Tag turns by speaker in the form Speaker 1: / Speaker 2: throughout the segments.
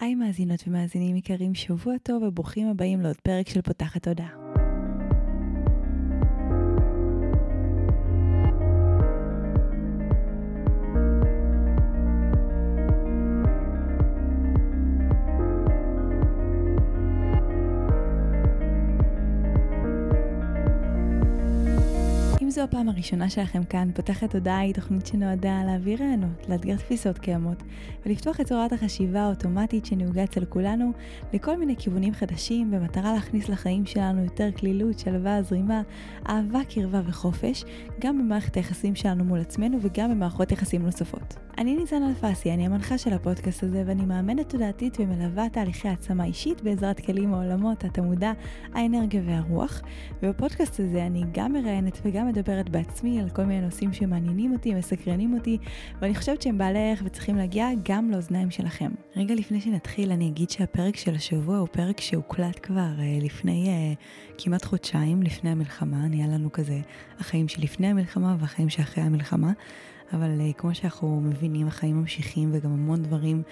Speaker 1: היי מאזינות ומאזינים יקרים, שבוע טוב וברוכים הבאים לעוד פרק של פותחת תודעה. זו הפעם הראשונה שלכם כאן, פותחת הודעה היא תוכנית שנועדה להעביר רעיונות, לאתגר תפיסות קיימות, ולפתוח את צורת החשיבה האוטומטית שנהוגה אצל כולנו לכל מיני כיוונים חדשים, במטרה להכניס לחיים שלנו יותר כלילות, שלווה, זרימה, אהבה, קרבה וחופש, גם במערכת היחסים שלנו מול עצמנו וגם במערכות יחסים נוספות. אני ניצן אלפסי, אני המנחה של הפודקאסט הזה, ואני מאמנת תודעתית ומלווה תהליכי העצמה אישית בעזרת כלים מעולמות התמודה, האנרגיה והרוח, ובפודקאסט הזה אני גם מראיינת וגם מדברת בעצמי על כל מיני נושאים שמעניינים אותי, מסקרנים אותי, ואני חושבת שהם בעלי ערך וצריכים להגיע גם לאוזניים שלכם. רגע לפני שנתחיל, אני אגיד שהפרק של השבוע הוא פרק שהוקלט כבר uh, לפני uh, כמעט חודשיים, לפני המלחמה. נהיה לנו כזה החיים שלפני המלחמה והחיים שאחרי המלחמה. אבל uh, כמו שאנחנו מבינים, החיים ממשיכים וגם המון דברים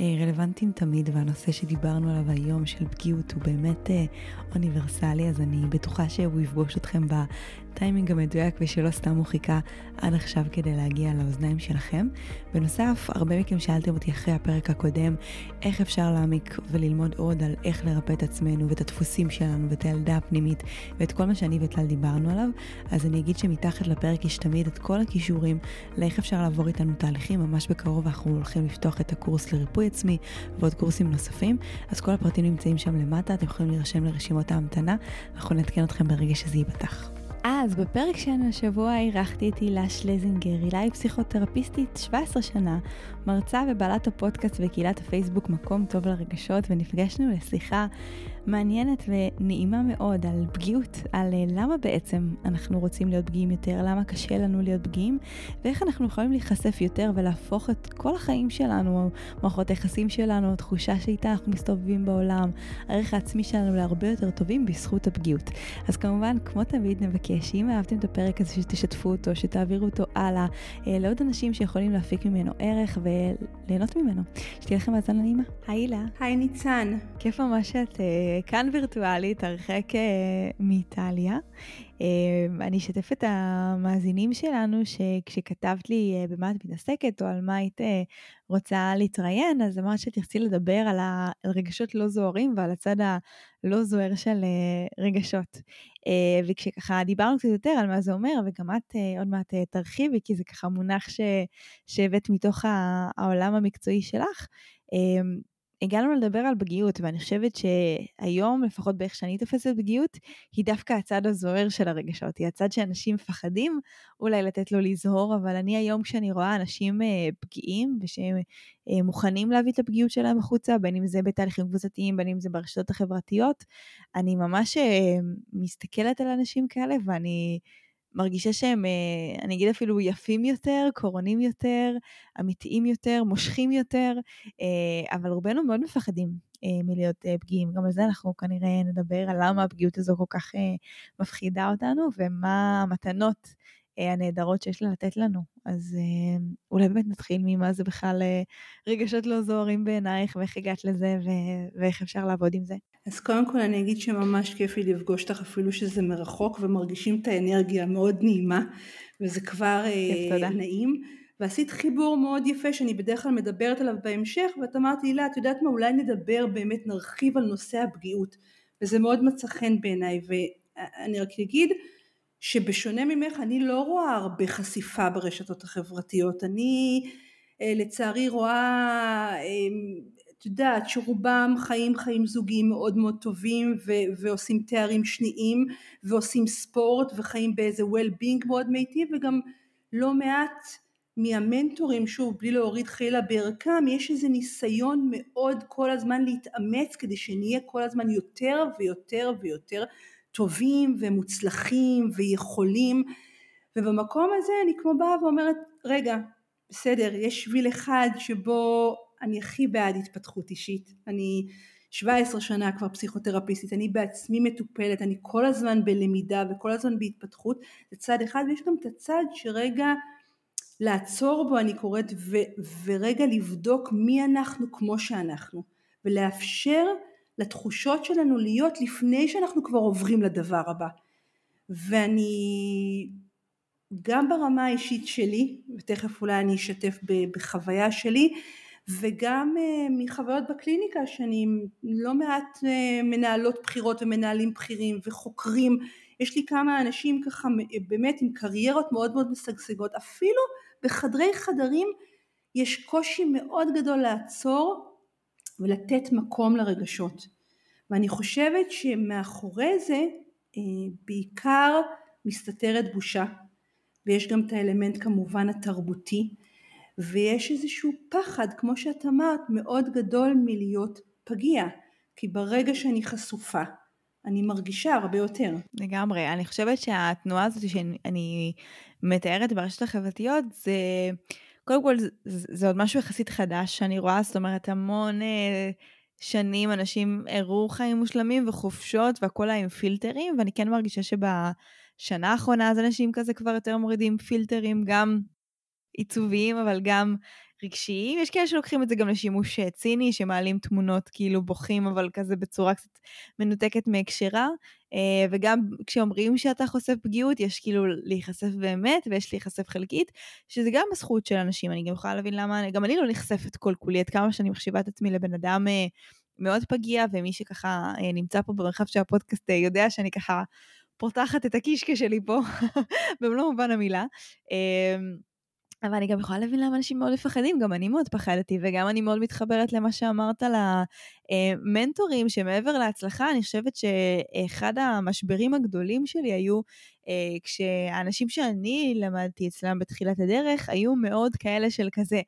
Speaker 1: רלוונטיים תמיד, והנושא שדיברנו עליו היום של פגיעות הוא באמת uh, אוניברסלי, אז אני בטוחה שהוא יפגוש אתכם בטיימינג המדויק ושלא סתם הוא חיכה עד עכשיו כדי להגיע לאוזניים שלכם. בנוסף, הרבה מכם שאלתם אותי אחרי הפרק הקודם, איך אפשר להעמיק וללמוד עוד על איך לרפא את עצמנו ואת הדפוסים שלנו ואת הילדה הפנימית ואת כל מה שאני וטל דיברנו עליו, אז אני אגיד שמתחת לפרק יש תמיד את כל הכישורים לאיך אפשר לעבור איתנו תהליכים. ממש בקרוב אנחנו הולכים לפתוח את הקורס לריפוי עצמי ועוד קורסים נוספים, אז כל הפרטים נמצאים שם למטה, אתם יכולים להירשם לרשימות ההמתנה, אנחנו נעדכן אתכם ברגע שזה ייפתח. אז בפרק שלנו השבוע אירחתי את הילה שלזינגר. הילה היא פסיכותרפיסטית 17 שנה, מרצה ובעלת הפודקאסט וקהילת הפייסבוק מקום טוב לרגשות, ונפגשנו לשיחה מעניינת ונעימה מאוד על פגיעות, על אה, למה בעצם אנחנו רוצים להיות פגיעים יותר, למה קשה לנו להיות פגיעים, ואיך אנחנו יכולים להיחשף יותר ולהפוך את כל החיים שלנו, מערכות היחסים שלנו, התחושה שאיתה אנחנו מסתובבים בעולם, הערך העצמי שלנו להרבה יותר טובים בזכות הפגיעות. אז כמובן, כמו תמיד נבקש, אם אהבתם את הפרק הזה, שתשתפו אותו, שתעבירו אותו הלאה אה, לעוד אנשים שיכולים להפיק ממנו ערך וליהנות ממנו. שתהיה לכם האזנה נעימה. היי הילה.
Speaker 2: היי ניצן.
Speaker 1: כיף ממש שאת אה, כאן וירטואלית, הרחק אה, מאיטליה. אה, אני אשתף את המאזינים שלנו שכשכתבת לי אה, במה את מתעסקת או על מה היית רוצה להתראיין, אז אמרת שתרצי לדבר על הרגשות לא זוהרים ועל הצד הלא זוהר של רגשות. וכשככה דיברנו קצת יותר על מה זה אומר, וגם את עוד מעט תרחיבי, כי זה ככה מונח שהבאת מתוך העולם המקצועי שלך, הגענו לדבר על פגיעות, ואני חושבת שהיום, לפחות באיך שאני תופסת פגיעות, היא דווקא הצד הזוהר של הרגשות. היא הצד שאנשים מפחדים אולי לתת לו לזהור, אבל אני היום כשאני רואה אנשים אה, פגיעים, ושהם אה, מוכנים להביא את הפגיעות שלהם החוצה, בין אם זה בתהליכים קבוצתיים, בין אם זה ברשתות החברתיות, אני ממש אה, מסתכלת על אנשים כאלה, ואני... מרגישה שהם, אה, אני אגיד אפילו יפים יותר, קורונים יותר, אמיתיים יותר, מושכים יותר, אה, אבל רובנו מאוד מפחדים אה, מלהיות פגיעים. גם על זה אנחנו כנראה נדבר, על למה הפגיעות הזו כל כך מפחידה אותנו, ומה המתנות הנהדרות שיש לה לתת לנו. אז אולי באמת נתחיל ממה זה בכלל רגשות לא זוהרים בעינייך, ואיך הגעת לזה, ואיך אפשר לעבוד עם זה.
Speaker 2: אז קודם כל אני אגיד שממש כיף לי לפגוש אותך אפילו שזה מרחוק ומרגישים את האנרגיה המאוד נעימה וזה כבר אה, נעים. ועשית חיבור מאוד יפה שאני בדרך כלל מדברת עליו בהמשך ואת אמרת לי לה את יודעת מה? אולי נדבר באמת נרחיב על נושא הפגיעות וזה מאוד מצא חן בעיניי ואני רק אגיד שבשונה ממך אני לא רואה הרבה חשיפה ברשתות החברתיות. אני אה, לצערי רואה אה, את יודעת שרובם חיים חיים זוגיים מאוד מאוד טובים ו- ועושים תארים שניים ועושים ספורט וחיים באיזה well-being מאוד מיטיב וגם לא מעט מהמנטורים שוב בלי להוריד חילה בערכם יש איזה ניסיון מאוד כל הזמן להתאמץ כדי שנהיה כל הזמן יותר ויותר ויותר טובים ומוצלחים ויכולים. ובמקום הזה אני כמו באה ואומרת רגע בסדר יש שביל אחד שבו אני הכי בעד התפתחות אישית, אני 17 שנה כבר פסיכותרפיסטית, אני בעצמי מטופלת, אני כל הזמן בלמידה וכל הזמן בהתפתחות, זה צד אחד ויש גם את הצד שרגע לעצור בו אני קוראת ו, ורגע לבדוק מי אנחנו כמו שאנחנו ולאפשר לתחושות שלנו להיות לפני שאנחנו כבר עוברים לדבר הבא. ואני גם ברמה האישית שלי, ותכף אולי אני אשתף בחוויה שלי, וגם uh, מחוויות בקליניקה שאני לא מעט uh, מנהלות בחירות ומנהלים בכירים וחוקרים, יש לי כמה אנשים ככה באמת עם קריירות מאוד מאוד משגשגות, אפילו בחדרי חדרים יש קושי מאוד גדול לעצור ולתת מקום לרגשות. ואני חושבת שמאחורי זה אה, בעיקר מסתתרת בושה. ויש גם את האלמנט כמובן התרבותי ויש איזשהו פחד כמו שאת אמרת מאוד גדול מלהיות פגיע כי ברגע שאני חשופה אני מרגישה הרבה יותר.
Speaker 1: לגמרי, אני חושבת שהתנועה הזאת שאני מתארת ברשת החברתיות זה קודם כל זה, זה עוד משהו יחסית חדש שאני רואה, זאת אומרת המון אה, שנים אנשים הראו חיים מושלמים וחופשות והכל היה עם פילטרים, ואני כן מרגישה שבשנה האחרונה אז אנשים כזה כבר יותר מורידים פילטרים, גם עיצוביים, אבל גם רגשיים. יש כאלה שלוקחים את זה גם לשימוש אה, ציני, שמעלים תמונות כאילו בוכים, אבל כזה בצורה קצת מנותקת מהקשרה. אה, וגם כשאומרים שאתה חושף פגיעות, יש כאילו להיחשף באמת, ויש להיחשף חלקית, שזה גם הזכות של אנשים. אני גם יכולה להבין למה, גם אני לא נחשפת כל כולי, עד כמה שאני מחשיבה את עצמי לבן אדם אה, מאוד פגיע, ומי שככה נמצא פה במרחב של הפודקאסט יודע שאני ככה פותחת את הקישקע שלי פה, במלוא מובן המילה. אבל אני גם יכולה להבין למה אנשים מאוד מפחדים, גם אני מאוד פחדתי, וגם אני מאוד מתחברת למה שאמרת על המנטורים, שמעבר להצלחה, אני חושבת שאחד המשברים הגדולים שלי היו אה, כשהאנשים שאני למדתי אצלם בתחילת הדרך, היו מאוד כאלה של כזה,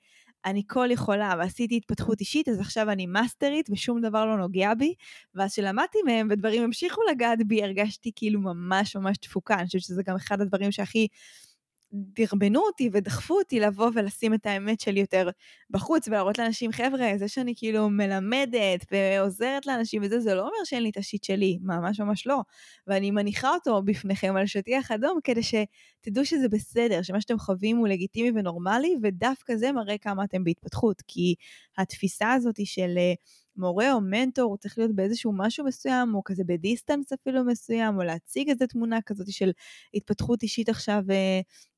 Speaker 1: אני כל יכולה ועשיתי התפתחות אישית, אז עכשיו אני מאסטרית ושום דבר לא נוגע בי. ואז כשלמדתי מהם ודברים המשיכו לגעת בי, הרגשתי כאילו ממש ממש תפוקה. אני חושבת שזה גם אחד הדברים שהכי דרבנו אותי ודחפו אותי לבוא ולשים את האמת שלי יותר בחוץ ולהראות לאנשים, חבר'ה, זה שאני כאילו מלמדת ועוזרת לאנשים וזה, זה לא אומר שאין לי את השיט שלי, ממש ממש לא. ואני מניחה אותו בפניכם על שטיח אדום כדי שתדעו שזה בסדר, שמה שאתם חווים הוא לגיטימי ונורמלי, ודווקא זה מראה כמה אתם בהתפתחות, כי התפיסה הזאת של מורה או מנטור, הוא צריך להיות באיזשהו משהו מסוים, או כזה בדיסטנס אפילו מסוים, או להציג איזה תמונה כזאת של התפתחות אישית עכשיו,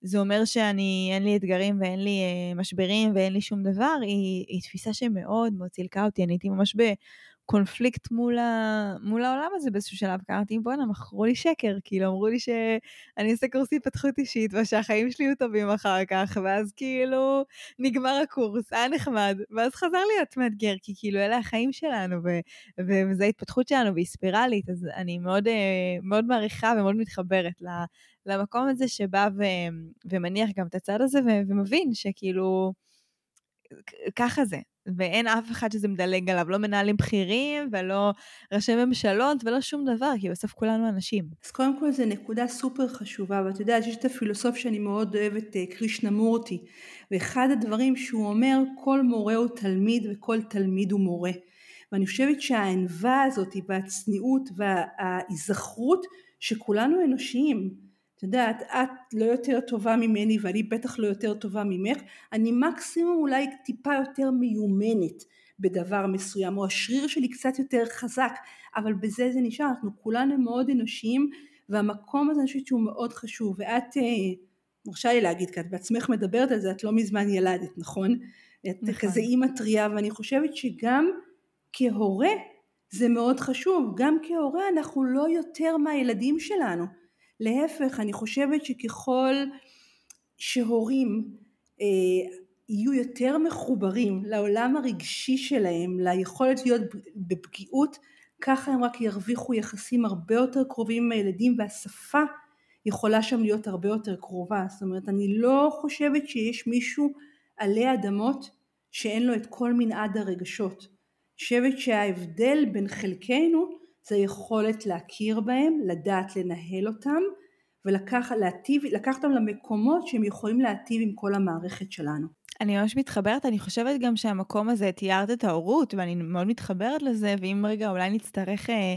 Speaker 1: וזה אומר שאני, אין לי אתגרים ואין לי אה, משברים ואין לי שום דבר, היא, היא תפיסה שמאוד מאוד צילקה אותי, אני הייתי ממש ב... קונפליקט מול, ה... מול העולם הזה באיזשהו שלב, כי אמרתי, בואנה, מכרו לי שקר, כאילו אמרו לי שאני אעשה קורס התפתחות אישית, ושהחיים שלי יהיו טובים אחר כך, ואז כאילו נגמר הקורס, היה נחמד, ואז חזר להיות מאתגר, כי כאילו אלה החיים שלנו, ו... וזו ההתפתחות שלנו, והיא ספירלית, אז אני מאוד, אה, מאוד מעריכה ומאוד מתחברת למקום הזה שבא ו... ומניח גם את הצד הזה, ו... ומבין שכאילו, ככה זה, ואין אף אחד שזה מדלג עליו, לא מנהלים בכירים ולא ראשי ממשלות ולא שום דבר, כי בסוף כולנו אנשים.
Speaker 2: אז קודם כל זו נקודה סופר חשובה, ואת יודעת, יש את הפילוסוף שאני מאוד אוהבת, אה, קרישנה מורטי, ואחד הדברים שהוא אומר, כל מורה הוא תלמיד וכל תלמיד הוא מורה. ואני חושבת שהענווה הזאת והצניעות וההיזכרות שכולנו אנושיים, את יודעת, את לא יותר טובה ממני ואני בטח לא יותר טובה ממך, אני מקסימום אולי טיפה יותר מיומנת בדבר מסוים, או השריר שלי קצת יותר חזק, אבל בזה זה נשאר, אנחנו כולנו מאוד אנושיים, והמקום הזה אני חושבת שהוא מאוד חשוב, ואת, אה, מרשה לי להגיד, כי את בעצמך מדברת על זה, את לא מזמן ילדת, נכון? את נכון. כזה אימא טריה, ואני חושבת שגם כהורה זה מאוד חשוב, גם כהורה אנחנו לא יותר מהילדים שלנו. להפך, אני חושבת שככל שהורים אה, יהיו יותר מחוברים לעולם הרגשי שלהם, ליכולת להיות בפגיעות, ככה הם רק ירוויחו יחסים הרבה יותר קרובים עם הילדים והשפה יכולה שם להיות הרבה יותר קרובה. זאת אומרת, אני לא חושבת שיש מישהו עלי אדמות שאין לו את כל מנעד הרגשות. אני חושבת שההבדל בין חלקנו זה היכולת להכיר בהם, לדעת לנהל אותם ולקחת אותם למקומות שהם יכולים להטיב עם כל המערכת שלנו.
Speaker 1: אני ממש מתחברת, אני חושבת גם שהמקום הזה, תיארת את ההורות, ואני מאוד מתחברת לזה, ואם רגע אולי נצטרך אה,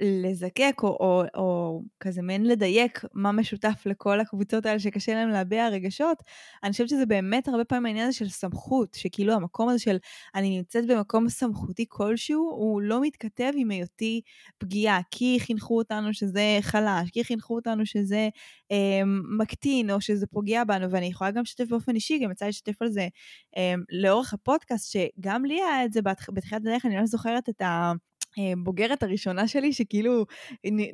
Speaker 1: לזקק או, או, או כזה מעין לדייק מה משותף לכל הקבוצות האלה שקשה להם להביע רגשות, אני חושבת שזה באמת הרבה פעמים העניין הזה של סמכות, שכאילו המקום הזה של אני נמצאת במקום סמכותי כלשהו, הוא לא מתכתב עם היותי פגיעה, כי חינכו אותנו שזה חלש, כי חינכו אותנו שזה אה, מקטין או שזה פוגע בנו, ואני יכולה גם לשתף באופן אישי, גם יצא לשתף על זה אה, לאורך הפודקאסט, שגם לי היה את זה בתחילת הדרך, אני לא זוכרת את ה... הבוגרת הראשונה שלי, שכאילו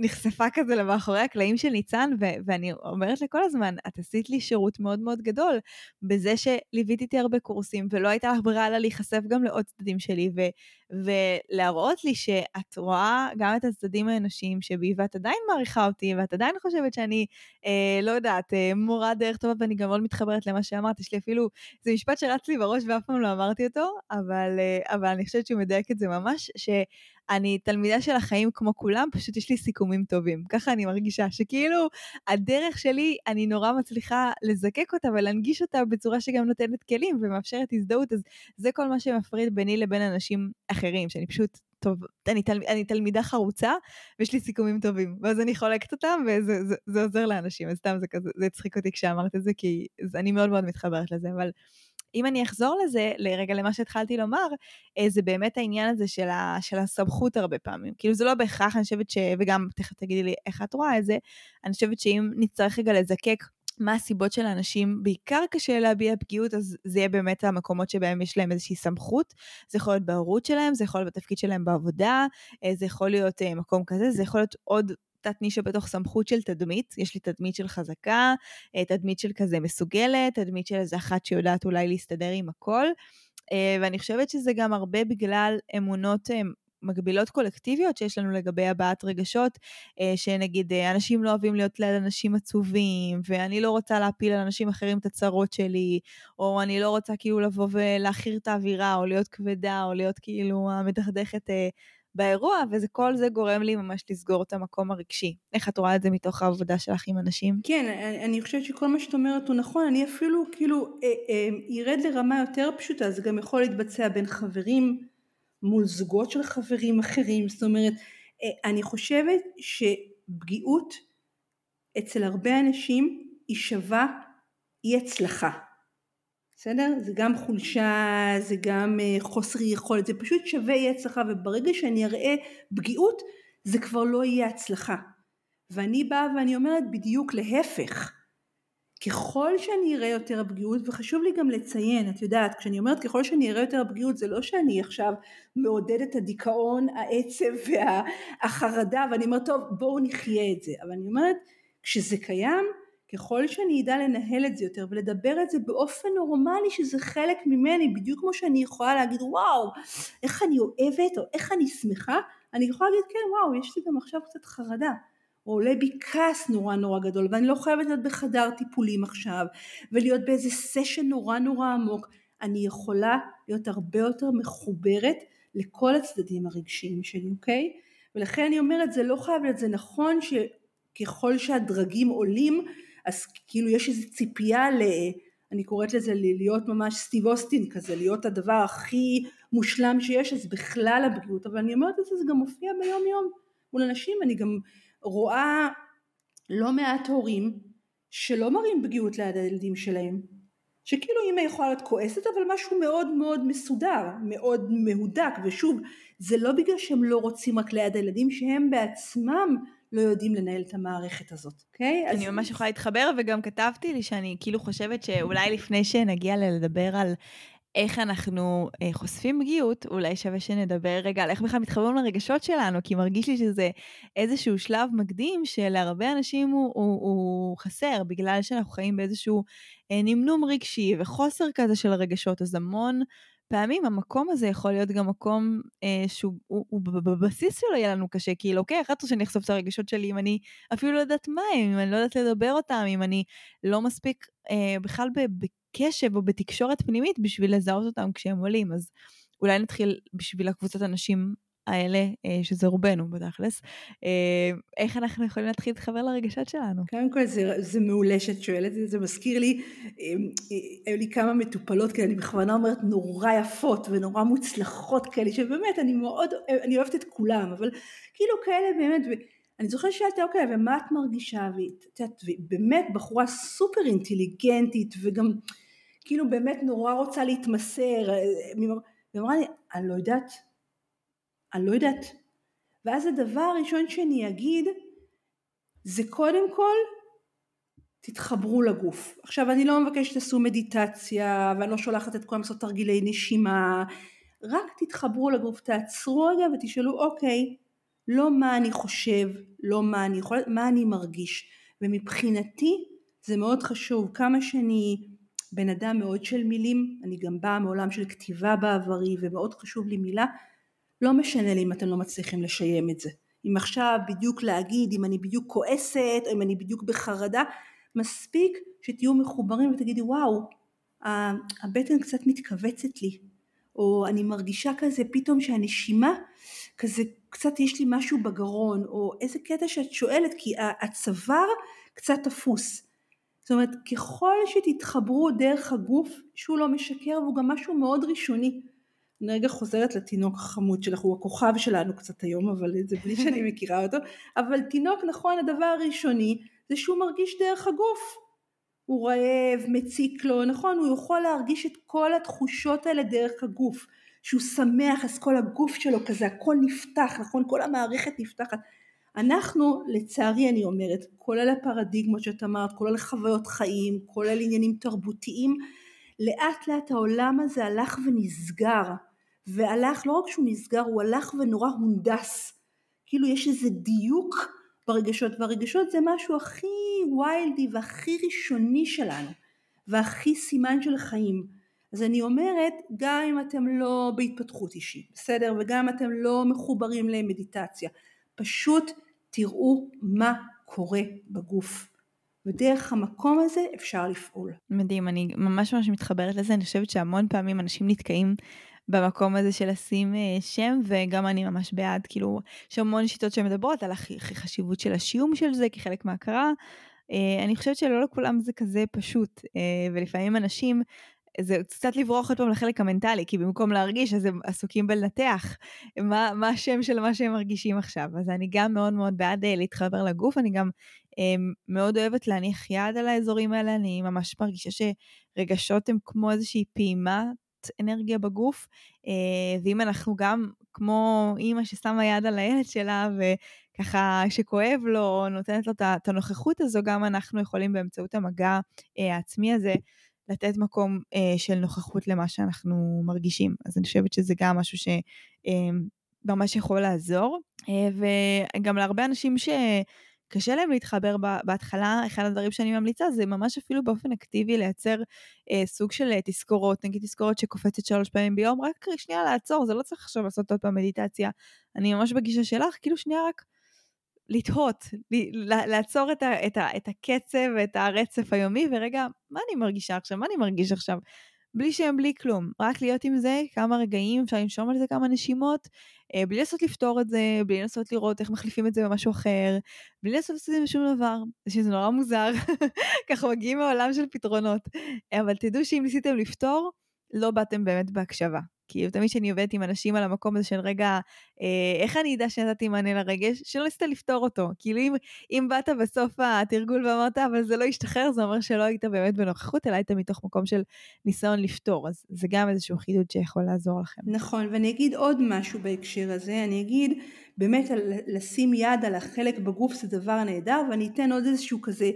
Speaker 1: נחשפה כזה למאחורי הקלעים של ניצן, ו- ואני אומרת לכל הזמן, את עשית לי שירות מאוד מאוד גדול בזה שליוויתי איתי הרבה קורסים, ולא הייתה לך ברירה אלא להיחשף גם לעוד צדדים שלי, ו- ולהראות לי שאת רואה גם את הצדדים האנושיים שבי, ואת עדיין מעריכה אותי, ואת עדיין חושבת שאני, אה, לא יודעת, אה, מורה דרך טובה, ואני גם מאוד מתחברת למה שאמרת, יש לי אפילו, זה משפט שרץ לי בראש ואף פעם לא אמרתי אותו, אבל, אה, אבל אני חושבת שהוא מדייק את זה ממש, ש... אני תלמידה של החיים כמו כולם, פשוט יש לי סיכומים טובים. ככה אני מרגישה, שכאילו הדרך שלי, אני נורא מצליחה לזקק אותה ולהנגיש אותה בצורה שגם נותנת כלים ומאפשרת הזדהות, אז זה כל מה שמפריד ביני לבין אנשים אחרים, שאני פשוט טוב, אני, תל, אני תלמידה חרוצה, ויש לי סיכומים טובים, ואז אני חולקת אותם, וזה זה, זה עוזר לאנשים, אז סתם זה כזה, זה הצחיק אותי כשאמרת את זה, כי זה, אני מאוד מאוד מתחברת לזה, אבל אם אני אחזור לזה, לרגע למה שהתחלתי לומר, אה, זה באמת העניין הזה של, ה, של הסמכות הרבה פעמים. כאילו זה לא בהכרח, אני חושבת ש... וגם תכף תגידי לי איך את רואה את זה, אני חושבת שאם נצטרך רגע לזקק מה הסיבות של האנשים, בעיקר קשה להביע פגיעות, אז זה יהיה באמת המקומות שבהם יש להם איזושהי סמכות. זה יכול להיות בהורות שלהם, זה יכול להיות בתפקיד שלהם בעבודה, אה, זה יכול להיות אה, מקום כזה, זה יכול להיות עוד תת נישה בתוך סמכות של תדמית, יש לי תדמית של חזקה, אה, תדמית של כזה מסוגלת, תדמית של איזה אחת שיודעת אולי להסתדר עם הכל, ואני חושבת שזה גם הרבה בגלל אמונות מגבילות קולקטיביות שיש לנו לגבי הבעת רגשות, שנגיד אנשים לא אוהבים להיות ליד אנשים עצובים, ואני לא רוצה להפיל על אנשים אחרים את הצרות שלי, או אני לא רוצה כאילו לבוא ולהכיר את האווירה, או להיות כבדה, או להיות כאילו המדכדכת באירוע, וכל זה גורם לי ממש לסגור את המקום הרגשי. איך את רואה את זה מתוך העבודה שלך עם אנשים?
Speaker 2: כן, אני חושבת שכל מה שאת אומרת הוא נכון, אני אפילו כאילו אה, אה, ירד לרמה יותר פשוטה, זה גם יכול להתבצע בין חברים, מול זוגות של חברים אחרים, זאת אומרת, אה, אני חושבת שפגיעות אצל הרבה אנשים היא שווה אי הצלחה. בסדר? זה גם חולשה, זה גם אה, חוסר יכולת, זה פשוט שווה אי הצלחה וברגע שאני אראה פגיעות זה כבר לא יהיה הצלחה. ואני באה ואני אומרת בדיוק להפך. ככל שאני אראה יותר פגיעות, וחשוב לי גם לציין, את יודעת, כשאני אומרת ככל שאני אראה יותר פגיעות, זה לא שאני עכשיו מעודדת את הדיכאון, העצב והחרדה, ואני אומרת, טוב, בואו נחיה את זה. אבל אני אומרת, כשזה קיים, ככל שאני אדע לנהל את זה יותר ולדבר את זה באופן נורמלי שזה חלק ממני בדיוק כמו שאני יכולה להגיד וואו איך אני אוהבת או איך אני שמחה אני יכולה להגיד כן וואו יש לי גם עכשיו קצת חרדה או עולה בי כעס נורא נורא גדול ואני לא חייבת להיות בחדר טיפולים עכשיו ולהיות באיזה סשן נורא נורא עמוק אני יכולה להיות הרבה יותר מחוברת לכל הצדדים הרגשיים שלי אוקיי? ולכן אני אומרת זה לא חייב להיות זה נכון שככל שהדרגים עולים אז כאילו יש איזו ציפייה ל... אני קוראת לזה להיות ממש סטיב אוסטין כזה, להיות הדבר הכי מושלם שיש, אז בכלל הבריאות, אבל אני אומרת את זה, זה גם מופיע ביום יום מול אנשים, אני גם רואה לא מעט הורים שלא מראים פגיעות ליד הילדים שלהם, שכאילו אמא יכולה להיות כועסת אבל משהו מאוד מאוד מסודר, מאוד מהודק, ושוב, זה לא בגלל שהם לא רוצים רק ליד הילדים, שהם בעצמם לא יודעים לנהל את המערכת הזאת, אוקיי?
Speaker 1: אני אז... ממש יכולה להתחבר, וגם כתבתי לי שאני כאילו חושבת שאולי לפני שנגיע לדבר על איך אנחנו אה, חושפים פגיעות, אולי שווה שנדבר רגע על איך בכלל מתחברים לרגשות שלנו, כי מרגיש לי שזה איזשהו שלב מקדים שלהרבה אנשים הוא, הוא, הוא חסר, בגלל שאנחנו חיים באיזשהו אה, נמנום רגשי וחוסר כזה של הרגשות, אז המון פעמים המקום הזה יכול להיות גם מקום אה, שהוא הוא, הוא, בבסיס שלו יהיה לנו קשה, כאילו, אוקיי, רוצה שאני אחשוף את הרגשות שלי אם אני אפילו לא יודעת מה הם, אם אני לא יודעת לדבר אותם, אם אני לא מספיק אה, בכלל בקשב או בתקשורת פנימית בשביל לזהות אותם כשהם עולים, אז אולי נתחיל בשביל הקבוצת אנשים האלה, אה, שזה רובנו בתכלס, אה, איך אנחנו יכולים להתחיל להתחבר לרגשות שלנו?
Speaker 2: קודם כל זה, זה מעולה שאת שואלת, זה מזכיר לי, היו לי כמה מטופלות כאלה, אני בכוונה אומרת נורא יפות ונורא מוצלחות כאלה, שבאמת אני מאוד, אני אוהבת את כולם, אבל כאילו כאלה באמת, אני זוכרת ששאלתי אוקיי ומה את מרגישה, ואת יודעת, באמת בחורה סופר אינטליגנטית וגם כאילו באמת נורא רוצה להתמסר, והיא אמרה לי, אני לא יודעת, אני לא יודעת. ואז הדבר הראשון שאני אגיד, זה קודם כל, תתחברו לגוף. עכשיו אני לא מבקשת שתעשו מדיטציה, ואני לא שולחת את כולם לעשות תרגילי נשימה, רק תתחברו לגוף, תעצרו רגע ותשאלו, אוקיי, לא מה אני חושב, לא מה אני יכולה, מה אני מרגיש. ומבחינתי זה מאוד חשוב, כמה שאני בן אדם מאוד של מילים, אני גם באה מעולם של כתיבה בעברי ומאוד חשוב לי מילה, לא משנה לי אם אתם לא מצליחים לשיים את זה. אם עכשיו בדיוק להגיד, אם אני בדיוק כועסת, או אם אני בדיוק בחרדה, מספיק שתהיו מחוברים ותגידי וואו, הבטן קצת מתכווצת לי, או אני מרגישה כזה פתאום שהנשימה, כזה קצת יש לי משהו בגרון, או איזה קטע שאת שואלת, כי הצוואר קצת תפוס. זאת אומרת, ככל שתתחברו דרך הגוף, שהוא לא משקר, והוא גם משהו מאוד ראשוני. אני רגע חוזרת לתינוק החמוד שלך, הוא הכוכב שלנו קצת היום, אבל זה בלי שאני מכירה אותו. אבל תינוק, נכון, הדבר הראשוני זה שהוא מרגיש דרך הגוף. הוא רעב, מציק לו, נכון, הוא יכול להרגיש את כל התחושות האלה דרך הגוף. שהוא שמח, אז כל הגוף שלו כזה, הכל נפתח, נכון? כל המערכת נפתחת. אנחנו, לצערי אני אומרת, כולל הפרדיגמות שאת אמרת, כולל חוויות חיים, כולל עניינים תרבותיים, לאט לאט העולם הזה הלך ונסגר, והלך, לא רק שהוא נסגר, הוא הלך ונורא הונדס. כאילו יש איזה דיוק ברגשות, והרגשות זה משהו הכי ויילדי והכי ראשוני שלנו, והכי סימן של חיים. אז אני אומרת, גם אם אתם לא בהתפתחות אישית, בסדר? וגם אם אתם לא מחוברים למדיטציה, פשוט תראו מה קורה בגוף. ודרך המקום הזה אפשר לפעול.
Speaker 1: מדהים, אני ממש ממש מתחברת לזה, אני חושבת שהמון פעמים אנשים נתקעים במקום הזה של לשים אה, שם, וגם אני ממש בעד, כאילו, יש המון שיטות שמדברות על החשיבות של השיום של זה כחלק מהכרה. אה, אני חושבת שלא לכולם זה כזה פשוט, אה, ולפעמים אנשים זה קצת לברוח עוד פעם לחלק המנטלי, כי במקום להרגיש אז הם עסוקים בלנתח מה, מה השם של מה שהם מרגישים עכשיו. אז אני גם מאוד מאוד בעד להתחבר לגוף, אני גם מאוד אוהבת להניח יד על האזורים האלה, אני ממש מרגישה שרגשות הם כמו איזושהי פעימת אנרגיה בגוף, אה, ואם אנחנו גם כמו אימא ששמה יד על הילד שלה וככה שכואב לו, נותנת לו את הנוכחות הזו, גם אנחנו יכולים באמצעות המגע העצמי הזה לתת מקום אה, של נוכחות למה שאנחנו מרגישים. אז אני חושבת שזה גם משהו שממש אה, יכול לעזור. אה, וגם להרבה אנשים ש... קשה להם להתחבר בהתחלה, אחד הדברים שאני ממליצה זה ממש אפילו באופן אקטיבי לייצר אה, סוג של אה, תזכורות, נגיד תזכורת שקופצת שלוש פעמים ביום, רק שנייה לעצור, זה לא צריך עכשיו לעשות עוד פעם מדיטציה. אני ממש בגישה שלך, כאילו שנייה רק לתהות, לעצור את, ה, את, ה, את הקצב ואת הרצף היומי, ורגע, מה אני מרגישה עכשיו? מה אני מרגיש עכשיו? בלי שם, בלי כלום. רק להיות עם זה כמה רגעים, אפשר לנשום על זה כמה נשימות, אה, בלי לנסות לפתור את זה, בלי לנסות לראות איך מחליפים את זה במשהו אחר, בלי לנסות לעשות את זה בשום דבר. שזה נורא מוזר, ככה מגיעים מעולם של פתרונות. אבל תדעו שאם ניסיתם לפתור, לא באתם באמת בהקשבה. כאילו תמיד כשאני עובדת עם אנשים על המקום הזה של רגע, אה, איך אני אדע שנתתי מענה לרגש? שלא ניסית לפתור אותו. כאילו אם, אם באת בסוף התרגול ואמרת, אבל זה לא ישתחרר, זה אומר שלא היית באמת בנוכחות, אלא היית מתוך מקום של ניסיון לפתור. אז זה גם איזשהו חידוד שיכול לעזור לכם.
Speaker 2: נכון, ואני אגיד עוד משהו בהקשר הזה, אני אגיד באמת לשים יד על החלק בגוף זה דבר נהדר, ואני אתן עוד איזשהו כזה...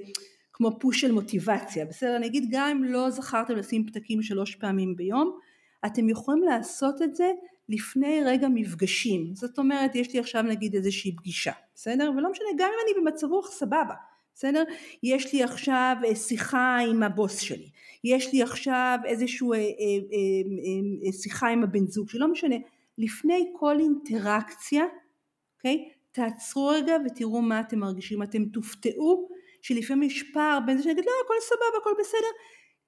Speaker 2: כמו פוש של מוטיבציה, בסדר? אני אגיד גם אם לא זכרתם לשים פתקים שלוש פעמים ביום, אתם יכולים לעשות את זה לפני רגע מפגשים. זאת אומרת, יש לי עכשיו נגיד איזושהי פגישה, בסדר? ולא משנה, גם אם אני במצב רוח סבבה, בסדר? יש לי עכשיו אה, שיחה עם הבוס שלי, יש לי עכשיו איזושהי אה, אה, אה, אה, שיחה עם הבן זוג שלי, לא משנה. לפני כל אינטראקציה, אוקיי? תעצרו רגע ותראו מה אתם מרגישים. אתם תופתעו שלפעמים יש פער בין זה שנגיד לא הכל סבבה הכל בסדר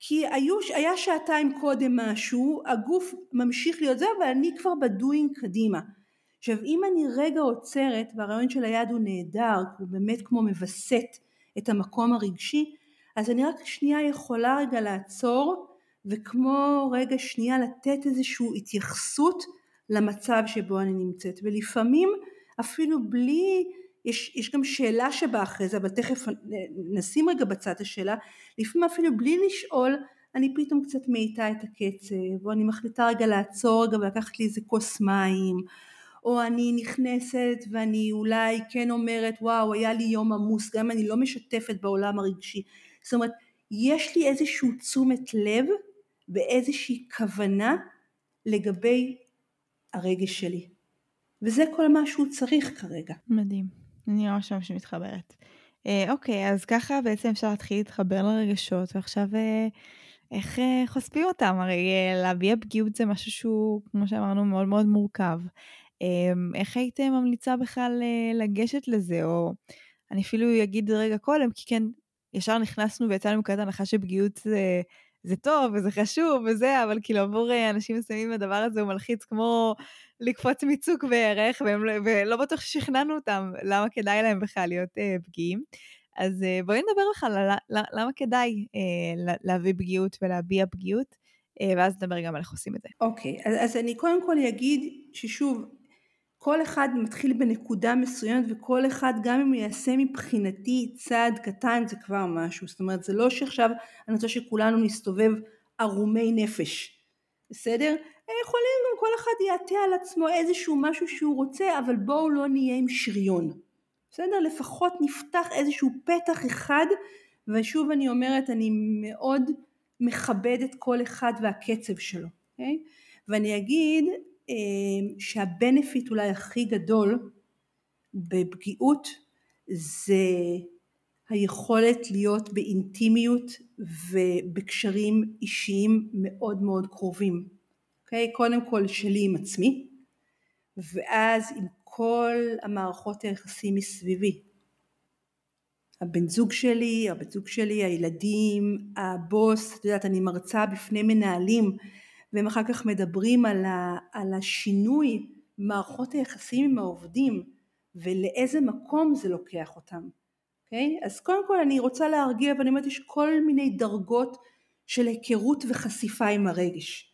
Speaker 2: כי היו, היה שעתיים קודם משהו, הגוף ממשיך להיות זה, אבל אני כבר בדוינג קדימה. עכשיו אם אני רגע עוצרת והרעיון של היד הוא נהדר, הוא באמת כמו מווסת את המקום הרגשי, אז אני רק שנייה יכולה רגע לעצור וכמו רגע שנייה לתת איזושהי התייחסות למצב שבו אני נמצאת ולפעמים אפילו בלי יש, יש גם שאלה שבאה אחרי זה אבל תכף נשים רגע בצד השאלה. לפעמים אפילו בלי לשאול אני פתאום קצת מאיטה את הקצב או אני מחליטה רגע לעצור רגע ולקחת לי איזה כוס מים או אני נכנסת ואני אולי כן אומרת וואו היה לי יום עמוס גם אם אני לא משתפת בעולם הרגשי. זאת אומרת יש לי איזושהי תשומת לב ואיזושהי כוונה לגבי הרגש שלי. וזה כל מה שהוא צריך כרגע.
Speaker 1: מדהים, אני ממש ממש מתחברת. אה, אוקיי, אז ככה בעצם אפשר להתחיל להתחבר לרגשות ועכשיו אה, איך אה, חושפים אותם? הרי אה, להביע פגיעות זה משהו שהוא, כמו שאמרנו, מאוד מאוד מורכב. אמ, איך היית ממליצה בכלל אה, לגשת לזה? או אני אפילו אגיד רגע קודם, כי כן, ישר נכנסנו ויצאנו מנקודת הנחה שפגיעות זה, זה טוב וזה חשוב וזה, אבל כאילו עבור אה, אנשים מסוימים הדבר הזה הוא מלחיץ כמו לקפוץ מצוק בערך, והם, לא, ולא בטוח ששכנענו אותם למה כדאי להם בכלל להיות אה, פגיעים. אז אה, בואי נדבר בכלל על למה כדאי אה, להביא פגיעות ולהביע פגיעות, אה, ואז נדבר גם על איך עושים את זה.
Speaker 2: אוקיי, אז, אז אני קודם כל אגיד ששוב, כל אחד מתחיל בנקודה מסוימת וכל אחד גם אם יעשה מבחינתי צעד קטן זה כבר משהו זאת אומרת זה לא שעכשיו אני רוצה שכולנו נסתובב ערומי נפש בסדר? יכולים גם כל אחד יעטה על עצמו איזשהו משהו שהוא רוצה אבל בואו לא נהיה עם שריון בסדר? לפחות נפתח איזשהו פתח אחד ושוב אני אומרת אני מאוד מכבדת כל אחד והקצב שלו okay? אוקיי? ואני אגיד אמ, שהבנפיט אולי הכי גדול בפגיעות זה היכולת להיות באינטימיות ובקשרים אישיים מאוד מאוד קרובים. Okay? אוקיי? קודם כל שלי עם עצמי ואז עם כל המערכות היחסים מסביבי. הבן זוג שלי, הבת זוג שלי, הילדים, הבוס, את יודעת אני מרצה בפני מנהלים והם אחר כך מדברים על, ה, על השינוי מערכות היחסים עם העובדים ולאיזה מקום זה לוקח אותם. Okay? אוקיי? אז קודם כל אני רוצה להרגיע ואני אומרת יש כל מיני דרגות של היכרות וחשיפה עם הרגש.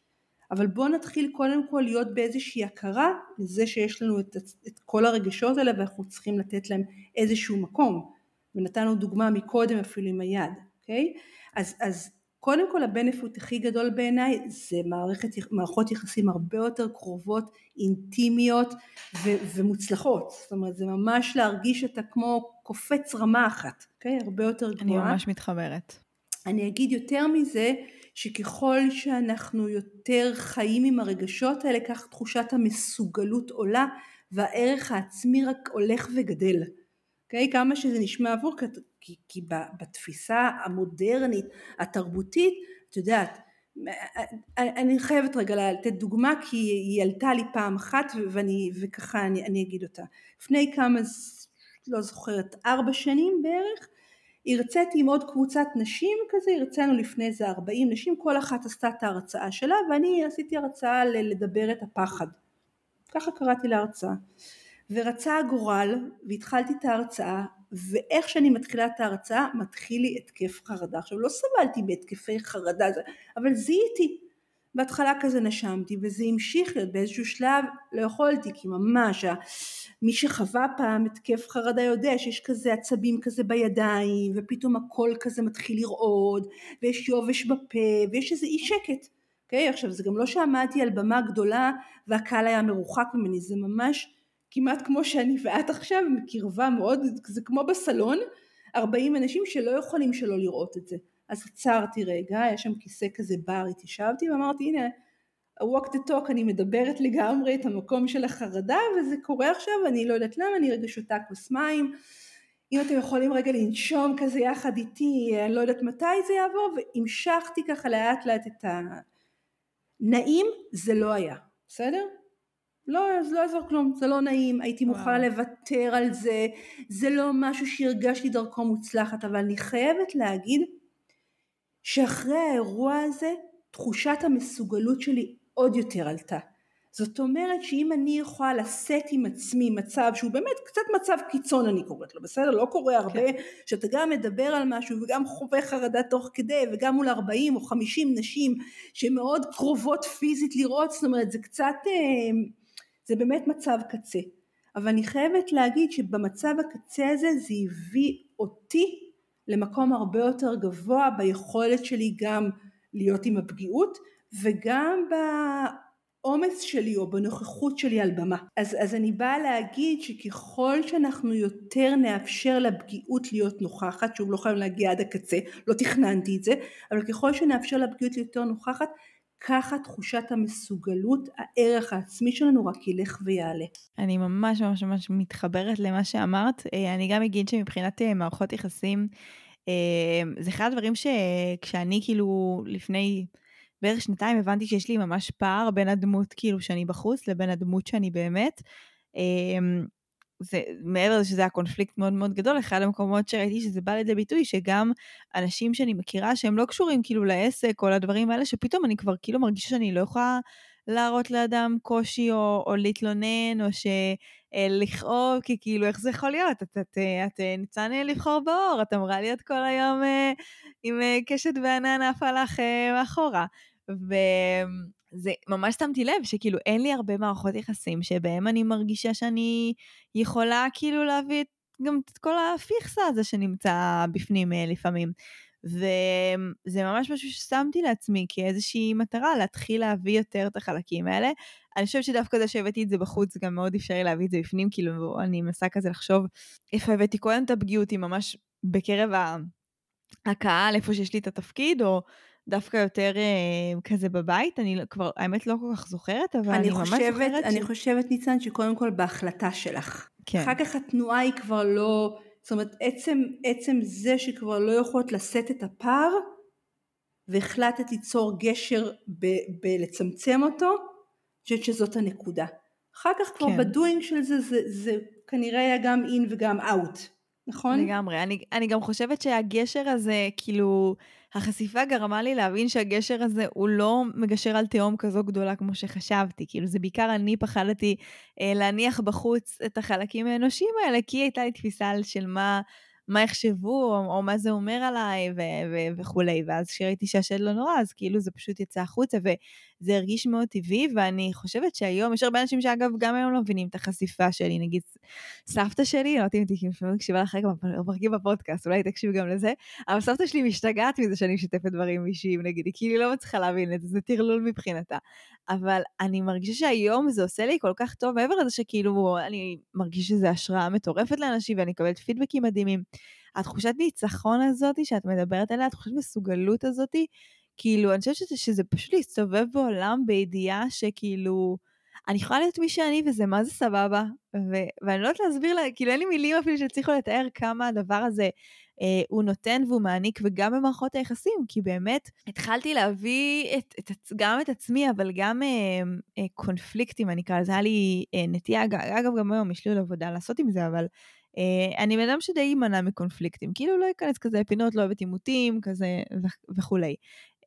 Speaker 2: אבל בואו נתחיל קודם כל להיות באיזושהי הכרה לזה שיש לנו את, את כל הרגשות האלה ואנחנו צריכים לתת להם איזשהו מקום. ונתנו דוגמה מקודם אפילו עם היד, אוקיי? אז, אז קודם כל הבנפיט הכי גדול בעיניי זה מערכת, מערכות יחסים הרבה יותר קרובות, אינטימיות ו, ומוצלחות. זאת אומרת זה ממש להרגיש שאתה כמו קופץ רמה אחת, אוקיי? הרבה יותר
Speaker 1: גבוהה. אני ממש מתחברת.
Speaker 2: אני אגיד יותר מזה, שככל שאנחנו יותר חיים עם הרגשות האלה, כך תחושת המסוגלות עולה והערך העצמי רק הולך וגדל. אוקיי? Okay? כמה שזה נשמע עבור, כי, כי בתפיסה המודרנית, התרבותית, את יודעת, אני חייבת רגע לתת דוגמה כי היא עלתה לי פעם אחת ואני, וככה אני, אני אגיד אותה. לפני כמה, לא זוכרת, ארבע שנים בערך, הרציתי עם עוד קבוצת נשים כזה, הרצינו לפני איזה ארבעים נשים, כל אחת עשתה את ההרצאה שלה ואני עשיתי הרצאה לדבר את הפחד. ככה קראתי להרצאה. ורצה הגורל והתחלתי את ההרצאה ואיך שאני מתחילה את ההרצאה מתחיל לי התקף חרדה. עכשיו לא סבלתי בהתקפי חרדה אבל זיהיתי. בהתחלה כזה נשמתי וזה המשיך להיות באיזשהו שלב לא יכולתי כי ממש מי שחווה פעם התקף חרדה יודע שיש כזה עצבים כזה בידיים ופתאום הכל כזה מתחיל לרעוד ויש יובש בפה ויש איזה אי שקט. אוקיי? Okay? עכשיו זה גם לא שעמדתי על במה גדולה והקהל היה מרוחק ממני זה ממש כמעט כמו שאני ואת עכשיו מקרבה מאוד זה כמו בסלון 40 אנשים שלא יכולים שלא לראות את זה אז עצרתי רגע היה שם כיסא כזה בר התיישבתי ואמרתי הנה walk the talk אני מדברת לגמרי את המקום של החרדה וזה קורה עכשיו אני לא יודעת למה אני רגע שותה כוס מים. אם אתם יכולים רגע לנשום כזה יחד איתי אני לא יודעת מתי זה יעבור. והמשכתי ככה לאט לאט את הנעים זה לא היה. בסדר? לא, זה לא יעזור כלום, זה לא נעים, הייתי מוכנה לוותר על זה, זה לא משהו שהרגשתי דרכו מוצלחת, אבל אני חייבת להגיד שאחרי האירוע הזה, תחושת המסוגלות שלי עוד יותר עלתה. זאת אומרת שאם אני יכולה לשאת עם עצמי מצב שהוא באמת קצת מצב קיצון אני קוראת לו, בסדר? לא קורה הרבה, כן. שאתה גם מדבר על משהו וגם חווה חרדה תוך כדי וגם מול 40 או 50 נשים שמאוד קרובות פיזית לראות, זאת אומרת זה קצת, אה, זה באמת מצב קצה. אבל אני חייבת להגיד שבמצב הקצה הזה זה הביא אותי למקום הרבה יותר גבוה ביכולת שלי גם להיות עם הפגיעות וגם בעומס שלי או בנוכחות שלי על במה. אז, אז אני באה להגיד שככל שאנחנו יותר נאפשר לפגיעות להיות נוכחת, שוב לא חייב להגיע עד הקצה, לא תכננתי את זה, אבל ככל שנאפשר לפגיעות להיות יותר נוכחת, ככה תחושת המסוגלות, הערך העצמי שלנו רק ילך ויעלה.
Speaker 1: אני ממש ממש ממש מתחברת למה שאמרת. אה, אני גם אגיד שמבחינת אה, מערכות יחסים, אה, זה אחד הדברים שכשאני כאילו לפני בערך שנתיים הבנתי שיש לי ממש פער בין הדמות כאילו שאני בחוץ לבין הדמות שאני באמת. זה, מעבר לזה שזה היה קונפליקט מאוד מאוד גדול, אחד המקומות שראיתי שזה בא לידי ביטוי, שגם אנשים שאני מכירה שהם לא קשורים כאילו לעסק או לדברים האלה, שפתאום אני כבר כאילו מרגישה שאני לא יכולה להראות לאדם קושי או, או להתלונן, או שלכאוב, כי כאילו איך זה יכול להיות? את, את, את, את ניצן לבחור באור, את אמורה להיות כל היום אה, עם אה, קשת וענן עפה לך אה, מאחורה. ו... זה ממש שמתי לב שכאילו אין לי הרבה מערכות יחסים שבהם אני מרגישה שאני יכולה כאילו להביא גם את כל הפיכסה הזה שנמצא בפנים אה, לפעמים. וזה ממש משהו ששמתי לעצמי כאיזושהי מטרה להתחיל להביא יותר את החלקים האלה. אני חושבת שדווקא זה שהבאתי את זה בחוץ גם מאוד אפשרי להביא את זה בפנים, כאילו אני מנסה כזה לחשוב איפה הבאתי קודם את הפגיעות, היא ממש בקרב הקהל, איפה שיש לי את התפקיד, או דווקא יותר אה, כזה בבית, אני לא, כבר, האמת לא כל כך זוכרת, אבל אני, אני חושבת, ממש זוכרת
Speaker 2: אני ש... חושבת, ניצן, שקודם כל בהחלטה שלך. כן. אחר כך התנועה היא כבר לא, זאת אומרת, עצם, עצם זה שכבר לא יכולות לשאת את הפער, והחלטת ליצור גשר בלצמצם אותו, אני חושבת שזאת הנקודה. אחר כך כבר כן. בדואינג של זה, זה, זה כנראה היה גם אין וגם אאוט, נכון?
Speaker 1: לגמרי. אני, אני גם חושבת שהגשר הזה, כאילו... החשיפה גרמה לי להבין שהגשר הזה הוא לא מגשר על תהום כזו גדולה כמו שחשבתי. כאילו זה בעיקר אני פחדתי אה, להניח בחוץ את החלקים האנושיים האלה, כי הייתה לי תפיסה של מה... מה יחשבו, או, או מה זה אומר עליי, ו- ו- וכולי. ואז כשראיתי שהשד לא נורא, אז כאילו זה פשוט יצא החוצה, וזה הרגיש מאוד טבעי, ואני חושבת שהיום, יש הרבה אנשים שאגב, גם היום לא מבינים את החשיפה שלי, נגיד סבתא שלי, לא יודעת אם תקשיבי מקשיבה לך רגע בפרקים בפודקאסט, אולי תקשיבי גם לזה, אבל סבתא שלי משתגעת מזה שאני משתפת דברים אישיים, נגיד, היא כאילו לא מצליחה להבין את זה, זה טרלול מבחינתה. אבל אני מרגישה שהיום זה עושה לי כל כך טוב, מעבר לזה שכאילו אני מרגישה שזה השראה מטורפת לאנשים ואני מקבלת פידבקים מדהימים. התחושת ניצחון הזאת שאת מדברת עליה, התחושת מסוגלות הזאת, כאילו, אני חושבת שזה, שזה פשוט להסתובב בעולם בידיעה שכאילו, אני יכולה להיות מי שאני וזה מה זה סבבה, ו- ואני לא יודעת להסביר לה, כאילו אין לי מילים אפילו שהצליחו לתאר כמה הדבר הזה אה, הוא נותן והוא מעניק, וגם במערכות היחסים, כי באמת התחלתי להביא את, את, גם את עצמי, אבל גם אה, אה, קונפליקטים, אני אקרא לזה, היה לי אה, נטייה, אגב, גם היום יש לי עוד עבודה לעשות עם זה, אבל אני בן אדם שדי יימנע מקונפליקטים, כאילו לא אכנס כזה לפינות, לא אוהבת עימותים, כזה וכולי.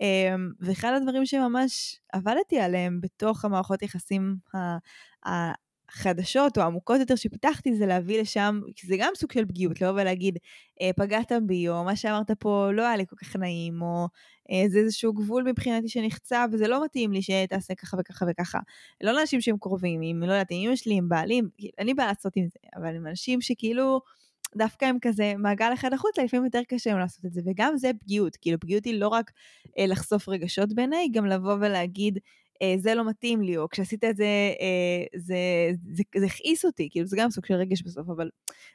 Speaker 1: אה, ואחד הדברים שממש עבדתי עליהם בתוך המערכות יחסים החדשות או העמוקות יותר שפיתחתי זה להביא לשם, כי זה גם סוג של פגיעות, לבוא ולהגיד, אה, פגעת בי, או מה שאמרת פה לא היה לי כל כך נעים, או אה, זה איזשהו גבול מבחינתי שנחצה, וזה לא מתאים לי שתעשה ככה וככה וככה. לא לאנשים שהם קרובים, אם לא יודעת, אם אמא שלי, עם בעלים, אין לי בעיה לעשות עם זה, אבל עם אנשים שכאילו... דווקא הם כזה מעגל אחד החוצה, לפעמים יותר קשה להם לעשות את זה, וגם זה פגיעות, כאילו פגיעות היא לא רק אה, לחשוף רגשות בעיניי, גם לבוא ולהגיד, זה לא מתאים לי, או כשעשית את זה, אה, זה, זה, זה הכעיס אותי, כאילו זה גם סוג של רגש בסוף, אבל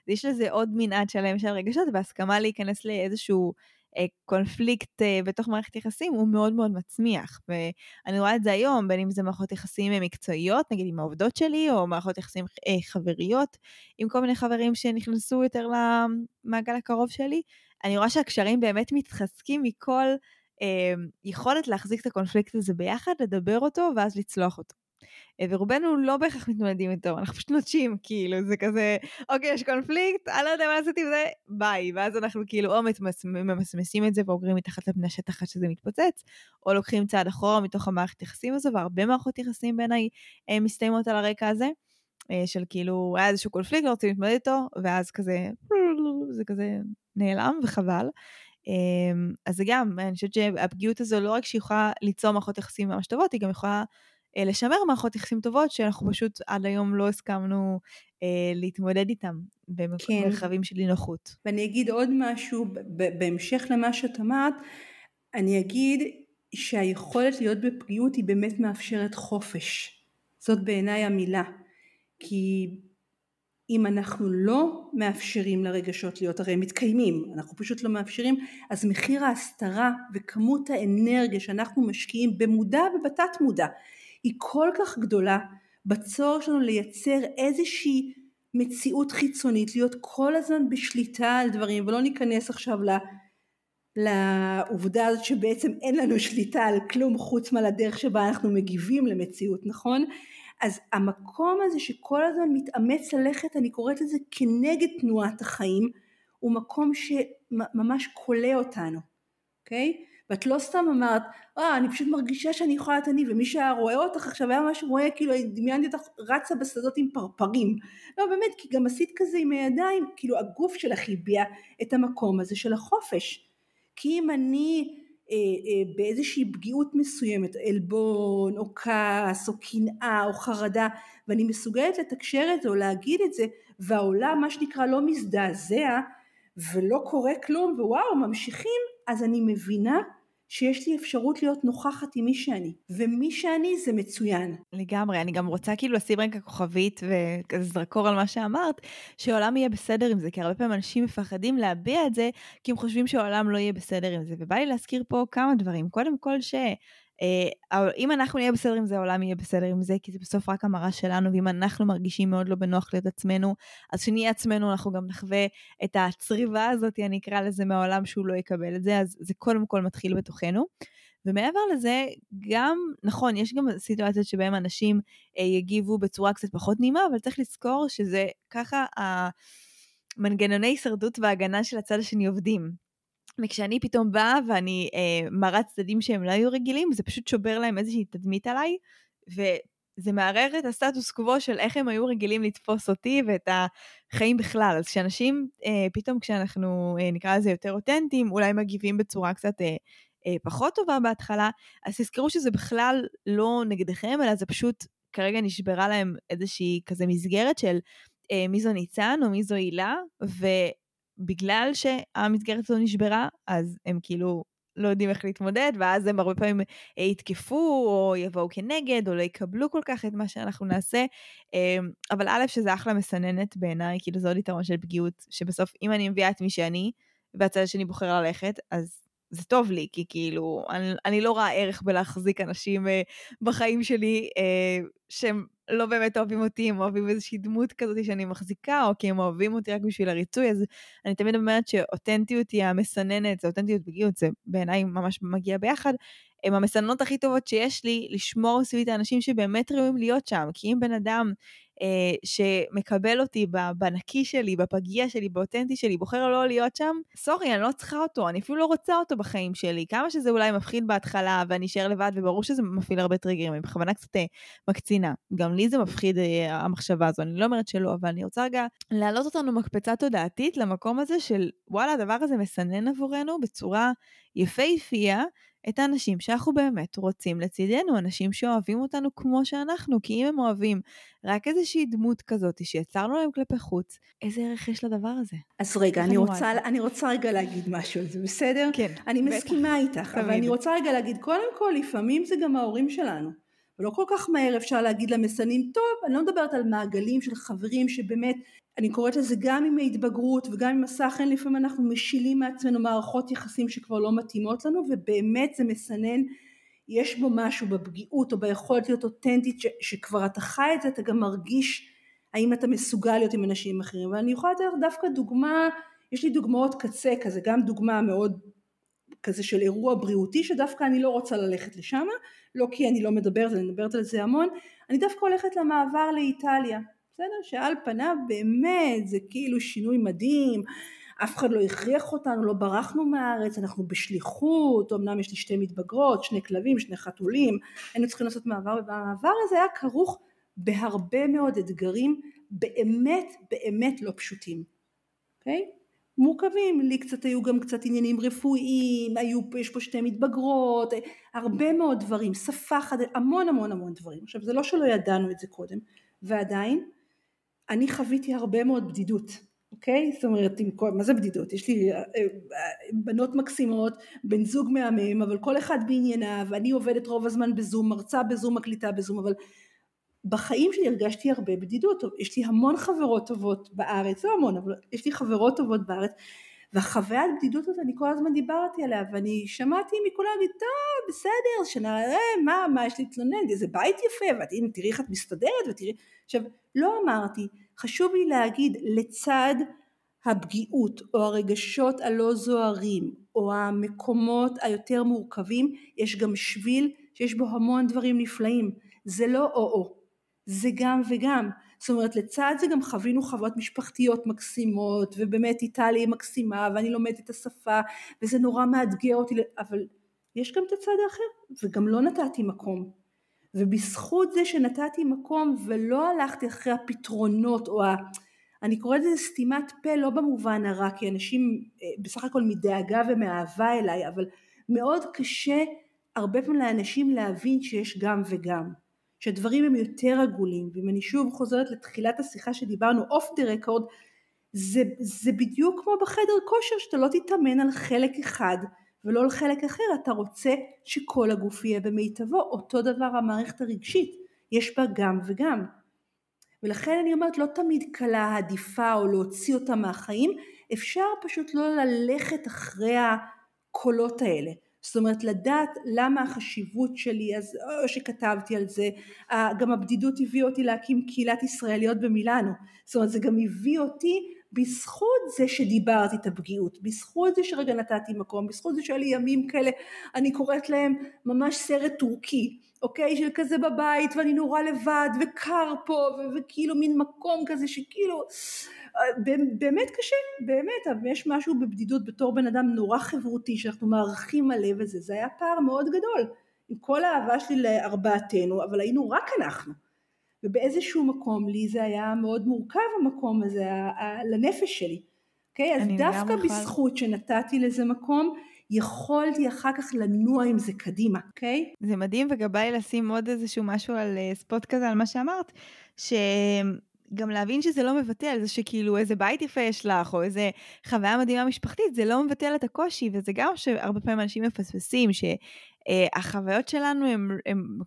Speaker 1: יש לזה עוד מנעד שלם של רגשות, והסכמה להיכנס לאיזשהו אה, קונפליקט אה, בתוך מערכת יחסים הוא מאוד מאוד מצמיח. ואני רואה את זה היום, בין אם זה מערכות יחסים אה, מקצועיות, נגיד עם העובדות שלי, או מערכות יחסים אה, חבריות, עם כל מיני חברים שנכנסו יותר למעגל הקרוב שלי. אני רואה שהקשרים באמת מתחזקים מכל... אמ, יכולת להחזיק את הקונפליקט הזה ביחד, לדבר אותו ואז לצלוח אותו. אה, ורובנו לא בהכרח מתמודדים איתו, אנחנו פשוט נוטשים, כאילו, זה כזה, אוקיי, יש קונפליקט, אני לא יודע מה לעשות עם זה, ביי. ואז אנחנו כאילו או ממסמסים את זה ועוגרים מתחת לפני השטח עד שזה מתפוצץ, או לוקחים צעד אחורה מתוך המערכת יחסים הזו, והרבה מערכות יחסים בעיניי אה, מסתיימות על הרקע הזה. של כאילו היה איזשהו קונפליקט, לא רוצים להתמודד איתו, ואז כזה, זה כזה נעלם וחבל. אמ, אז זה גם, אני חושבת שהפגיעות הזו לא רק שהיא יכולה ליצור מערכות יחסים ממש טובות, היא גם יכולה אה, לשמר מערכות יחסים טובות שאנחנו פשוט עד היום לא הסכמנו אה, להתמודד איתם במרחבים כן. של אי נוחות.
Speaker 2: ואני אגיד עוד משהו בהמשך למה שאת אמרת, אני אגיד שהיכולת להיות בפגיעות היא באמת מאפשרת חופש. זאת בעיניי המילה. כי אם אנחנו לא מאפשרים לרגשות להיות, הרי הם מתקיימים, אנחנו פשוט לא מאפשרים, אז מחיר ההסתרה וכמות האנרגיה שאנחנו משקיעים במודע ובתת מודע היא כל כך גדולה בצורך שלנו לייצר איזושהי מציאות חיצונית, להיות כל הזמן בשליטה על דברים ולא ניכנס עכשיו ל... לעובדה הזאת שבעצם אין לנו שליטה על כלום חוץ מהדרך שבה אנחנו מגיבים למציאות, נכון? אז המקום הזה שכל הזמן מתאמץ ללכת, אני קוראת לזה כנגד תנועת החיים, הוא מקום שממש כולא אותנו, אוקיי? Okay? ואת לא סתם אמרת, אה, אני פשוט מרגישה שאני יכולה להיות אני, ומי שהיה רואה אותך עכשיו היה ממש רואה, כאילו, דמיינתי אותך רצה בשדות עם פרפרים. לא, באמת, כי גם עשית כזה עם הידיים, כאילו, הגוף שלך הביע את המקום הזה של החופש. כי אם אני באיזושהי פגיעות מסוימת, עלבון או כעס או קנאה או חרדה ואני מסוגלת לתקשר את זה או להגיד את זה והעולם מה שנקרא לא מזדעזע ולא קורה כלום ווואו ממשיכים אז אני מבינה שיש לי אפשרות להיות נוכחת עם מי שאני, ומי שאני זה מצוין.
Speaker 1: לגמרי, אני גם רוצה כאילו לשים רגע כוכבית וכזה זרקור על מה שאמרת, שהעולם יהיה בסדר עם זה, כי הרבה פעמים אנשים מפחדים להביע את זה, כי הם חושבים שהעולם לא יהיה בסדר עם זה. ובא לי להזכיר פה כמה דברים. קודם כל ש... אה, אם אנחנו נהיה בסדר עם זה, העולם יהיה בסדר עם זה, כי זה בסוף רק המראה שלנו, ואם אנחנו מרגישים מאוד לא בנוח להיות עצמנו, אז כשנהיה עצמנו אנחנו גם נחווה את הצריבה הזאת, אני אקרא לזה מהעולם שהוא לא יקבל את זה, אז זה קודם כל מתחיל בתוכנו. ומעבר לזה, גם, נכון, יש גם סיטואציות שבהן אנשים אה, יגיבו בצורה קצת פחות נעימה, אבל צריך לזכור שזה ככה המנגנוני הישרדות והגנה של הצד השני עובדים. וכשאני פתאום באה ואני אה, מראה צדדים שהם לא היו רגילים, זה פשוט שובר להם איזושהי תדמית עליי, וזה מערער את הסטטוס קוו של איך הם היו רגילים לתפוס אותי ואת החיים בכלל. אז כשאנשים, אה, פתאום כשאנחנו אה, נקרא לזה יותר אותנטיים, אולי מגיבים בצורה קצת אה, אה, פחות טובה בהתחלה, אז תזכרו שזה בכלל לא נגדכם, אלא זה פשוט כרגע נשברה להם איזושהי כזה מסגרת של אה, מי זו ניצן או מי זו הילה. בגלל שהמסגרת הזו נשברה, אז הם כאילו לא יודעים איך להתמודד, ואז הם הרבה פעמים אה, יתקפו, או יבואו כנגד, או לא יקבלו כל כך את מה שאנחנו נעשה. אמ, אבל א', שזה אחלה מסננת בעיניי, כאילו זה עוד יתרון של פגיעות, שבסוף אם אני מביאה את מי שאני, והצד השני בוחר ללכת, אז זה טוב לי, כי כאילו, אני, אני לא רואה ערך בלהחזיק אנשים uh, בחיים שלי uh, שהם לא באמת אוהבים אותי, הם אוהבים איזושהי דמות כזאת שאני מחזיקה, או כי הם אוהבים אותי רק בשביל הריצוי, אז אני תמיד אומרת שאותנטיות היא המסננת, זה אותנטיות פגיעות, זה בעיניי ממש מגיע ביחד. הם המסננות הכי טובות שיש לי לשמור סביבי את האנשים שבאמת ראויים להיות שם, כי אם בן אדם אה, שמקבל אותי בנקי שלי, בפגיע שלי, באותנטי שלי, בוחר לא להיות שם, סורי, אני לא צריכה אותו, אני אפילו לא רוצה אותו בחיים שלי. כמה שזה אולי מפחיד בהתחלה ואני אשאר לבד, וברור שזה מפעיל הרבה טריגרים, אני בכוונה קצת אה, מקצינה. גם לי זה מפחיד אה, המחשבה הזו, אני לא אומרת שלא, אבל אני רוצה רגע להעלות אותנו מקפצה תודעתית למקום הזה של וואלה, הדבר הזה מסנן עבורנו בצורה יפהפייה. את האנשים שאנחנו באמת רוצים לצידנו, אנשים שאוהבים אותנו כמו שאנחנו, כי אם הם אוהבים רק איזושהי דמות כזאת שיצרנו להם כלפי חוץ, איזה ערך יש לדבר הזה?
Speaker 2: אז רגע, אני רוצה, אני רוצה רגע להגיד משהו על זה, בסדר?
Speaker 1: כן.
Speaker 2: אני. מסכימה איתך, אבל אני רוצה רגע להגיד, קודם כל, לפעמים זה גם ההורים שלנו. ולא כל כך מהר אפשר להגיד למסנים, טוב, אני לא מדברת על מעגלים של חברים שבאמת אני קוראת לזה גם עם ההתבגרות וגם עם הסחן לפעמים אנחנו משילים מעצמנו מערכות יחסים שכבר לא מתאימות לנו ובאמת זה מסנן יש בו משהו בפגיעות או ביכולת להיות אותנטית ש, שכבר אתה חי את זה אתה גם מרגיש האם אתה מסוגל להיות עם אנשים אחרים. ואני יכולה לתת לך דווקא דוגמה יש לי דוגמאות קצה כזה גם דוגמה מאוד כזה של אירוע בריאותי שדווקא אני לא רוצה ללכת לשם לא כי אני לא מדברת, אני מדברת על זה המון, אני דווקא הולכת למעבר לאיטליה, בסדר? שעל פניו באמת זה כאילו שינוי מדהים, אף אחד לא הכריח אותנו, לא ברחנו מהארץ, אנחנו בשליחות, אמנם יש לי שתי מתבגרות, שני כלבים, שני חתולים, היינו צריכים לעשות מעבר, והמעבר הזה היה כרוך בהרבה מאוד אתגרים באמת באמת לא פשוטים, אוקיי? Okay? מורכבים, לי קצת היו גם קצת עניינים רפואיים, היו, יש פה שתי מתבגרות, הרבה מאוד דברים, שפה חד... המון המון המון דברים. עכשיו זה לא שלא ידענו את זה קודם, ועדיין אני חוויתי הרבה מאוד בדידות, אוקיי? זאת אומרת, עם כל, מה זה בדידות? יש לי אה, אה, בנות מקסימות, בן זוג מהמם, אבל כל אחד בענייניו, אני עובדת רוב הזמן בזום, מרצה בזום, מקליטה בזום, אבל בחיים שלי הרגשתי הרבה בדידות, יש לי המון חברות טובות בארץ, לא המון, אבל יש לי חברות טובות בארץ, והחוויית בדידות הזאת אני כל הזמן דיברתי עליה, ואני שמעתי מכולם, טוב, בסדר, שנראה, מה, מה יש להתלונן, איזה בית יפה, ואת תראי איך את מסתדרת, ותראי, עכשיו, לא אמרתי, חשוב לי להגיד, לצד הפגיעות, או הרגשות הלא זוהרים, או המקומות היותר מורכבים, יש גם שביל שיש בו המון דברים נפלאים, זה לא או-או. זה גם וגם. זאת אומרת לצד זה גם חווינו חוות משפחתיות מקסימות ובאמת איטליה מקסימה ואני לומדת את השפה וזה נורא מאתגר אותי אבל יש גם את הצד האחר וגם לא נתתי מקום ובזכות זה שנתתי מקום ולא הלכתי אחרי הפתרונות או ה... אני קוראת לזה סתימת פה לא במובן הרע כי אנשים אה, בסך הכל מדאגה ומאהבה אליי אבל מאוד קשה הרבה פעמים לאנשים להבין שיש גם וגם שהדברים הם יותר עגולים ואם אני שוב חוזרת לתחילת השיחה שדיברנו אוף דה רקורד זה, בדיוק כמו בחדר כושר שאתה לא תתאמן על חלק אחד ולא על חלק אחר אתה רוצה שכל הגוף יהיה במיטבו אותו דבר המערכת הרגשית יש בה גם וגם. ולכן אני אומרת לא תמיד קלה עדיפה או להוציא אותה מהחיים אפשר פשוט לא ללכת אחרי הקולות האלה זאת אומרת לדעת למה החשיבות שלי אז או שכתבתי על זה גם הבדידות הביאה אותי להקים קהילת ישראליות במילאנו. זאת אומרת זה גם הביא אותי בזכות זה שדיברתי את הפגיעות בזכות זה שרגע נתתי מקום בזכות זה שהיו לי ימים כאלה אני קוראת להם ממש סרט טורקי אוקיי של כזה בבית ואני נורא לבד וקר פה וכאילו מין מקום כזה שכאילו באמת קשה, באמת, יש משהו בבדידות בתור בן אדם נורא חברותי שאנחנו מערכים מלא וזה, זה היה פער מאוד גדול, עם כל האהבה שלי לארבעתנו, אבל היינו רק אנחנו, ובאיזשהו מקום לי זה היה מאוד מורכב המקום הזה, לנפש שלי, אוקיי? אז דווקא בזכות שנתתי לזה מקום, יכולתי אחר כך לנוע עם זה קדימה, אוקיי?
Speaker 1: זה מדהים, וגם בא לי לשים עוד איזשהו משהו על אה, ספוט כזה, על מה שאמרת, ש... גם להבין שזה לא מבטל, זה שכאילו איזה בית יפה יש לך, או איזה חוויה מדהימה משפחתית, זה לא מבטל את הקושי, וזה גם שהרבה פעמים אנשים מפספסים, שהחוויות שלנו הן,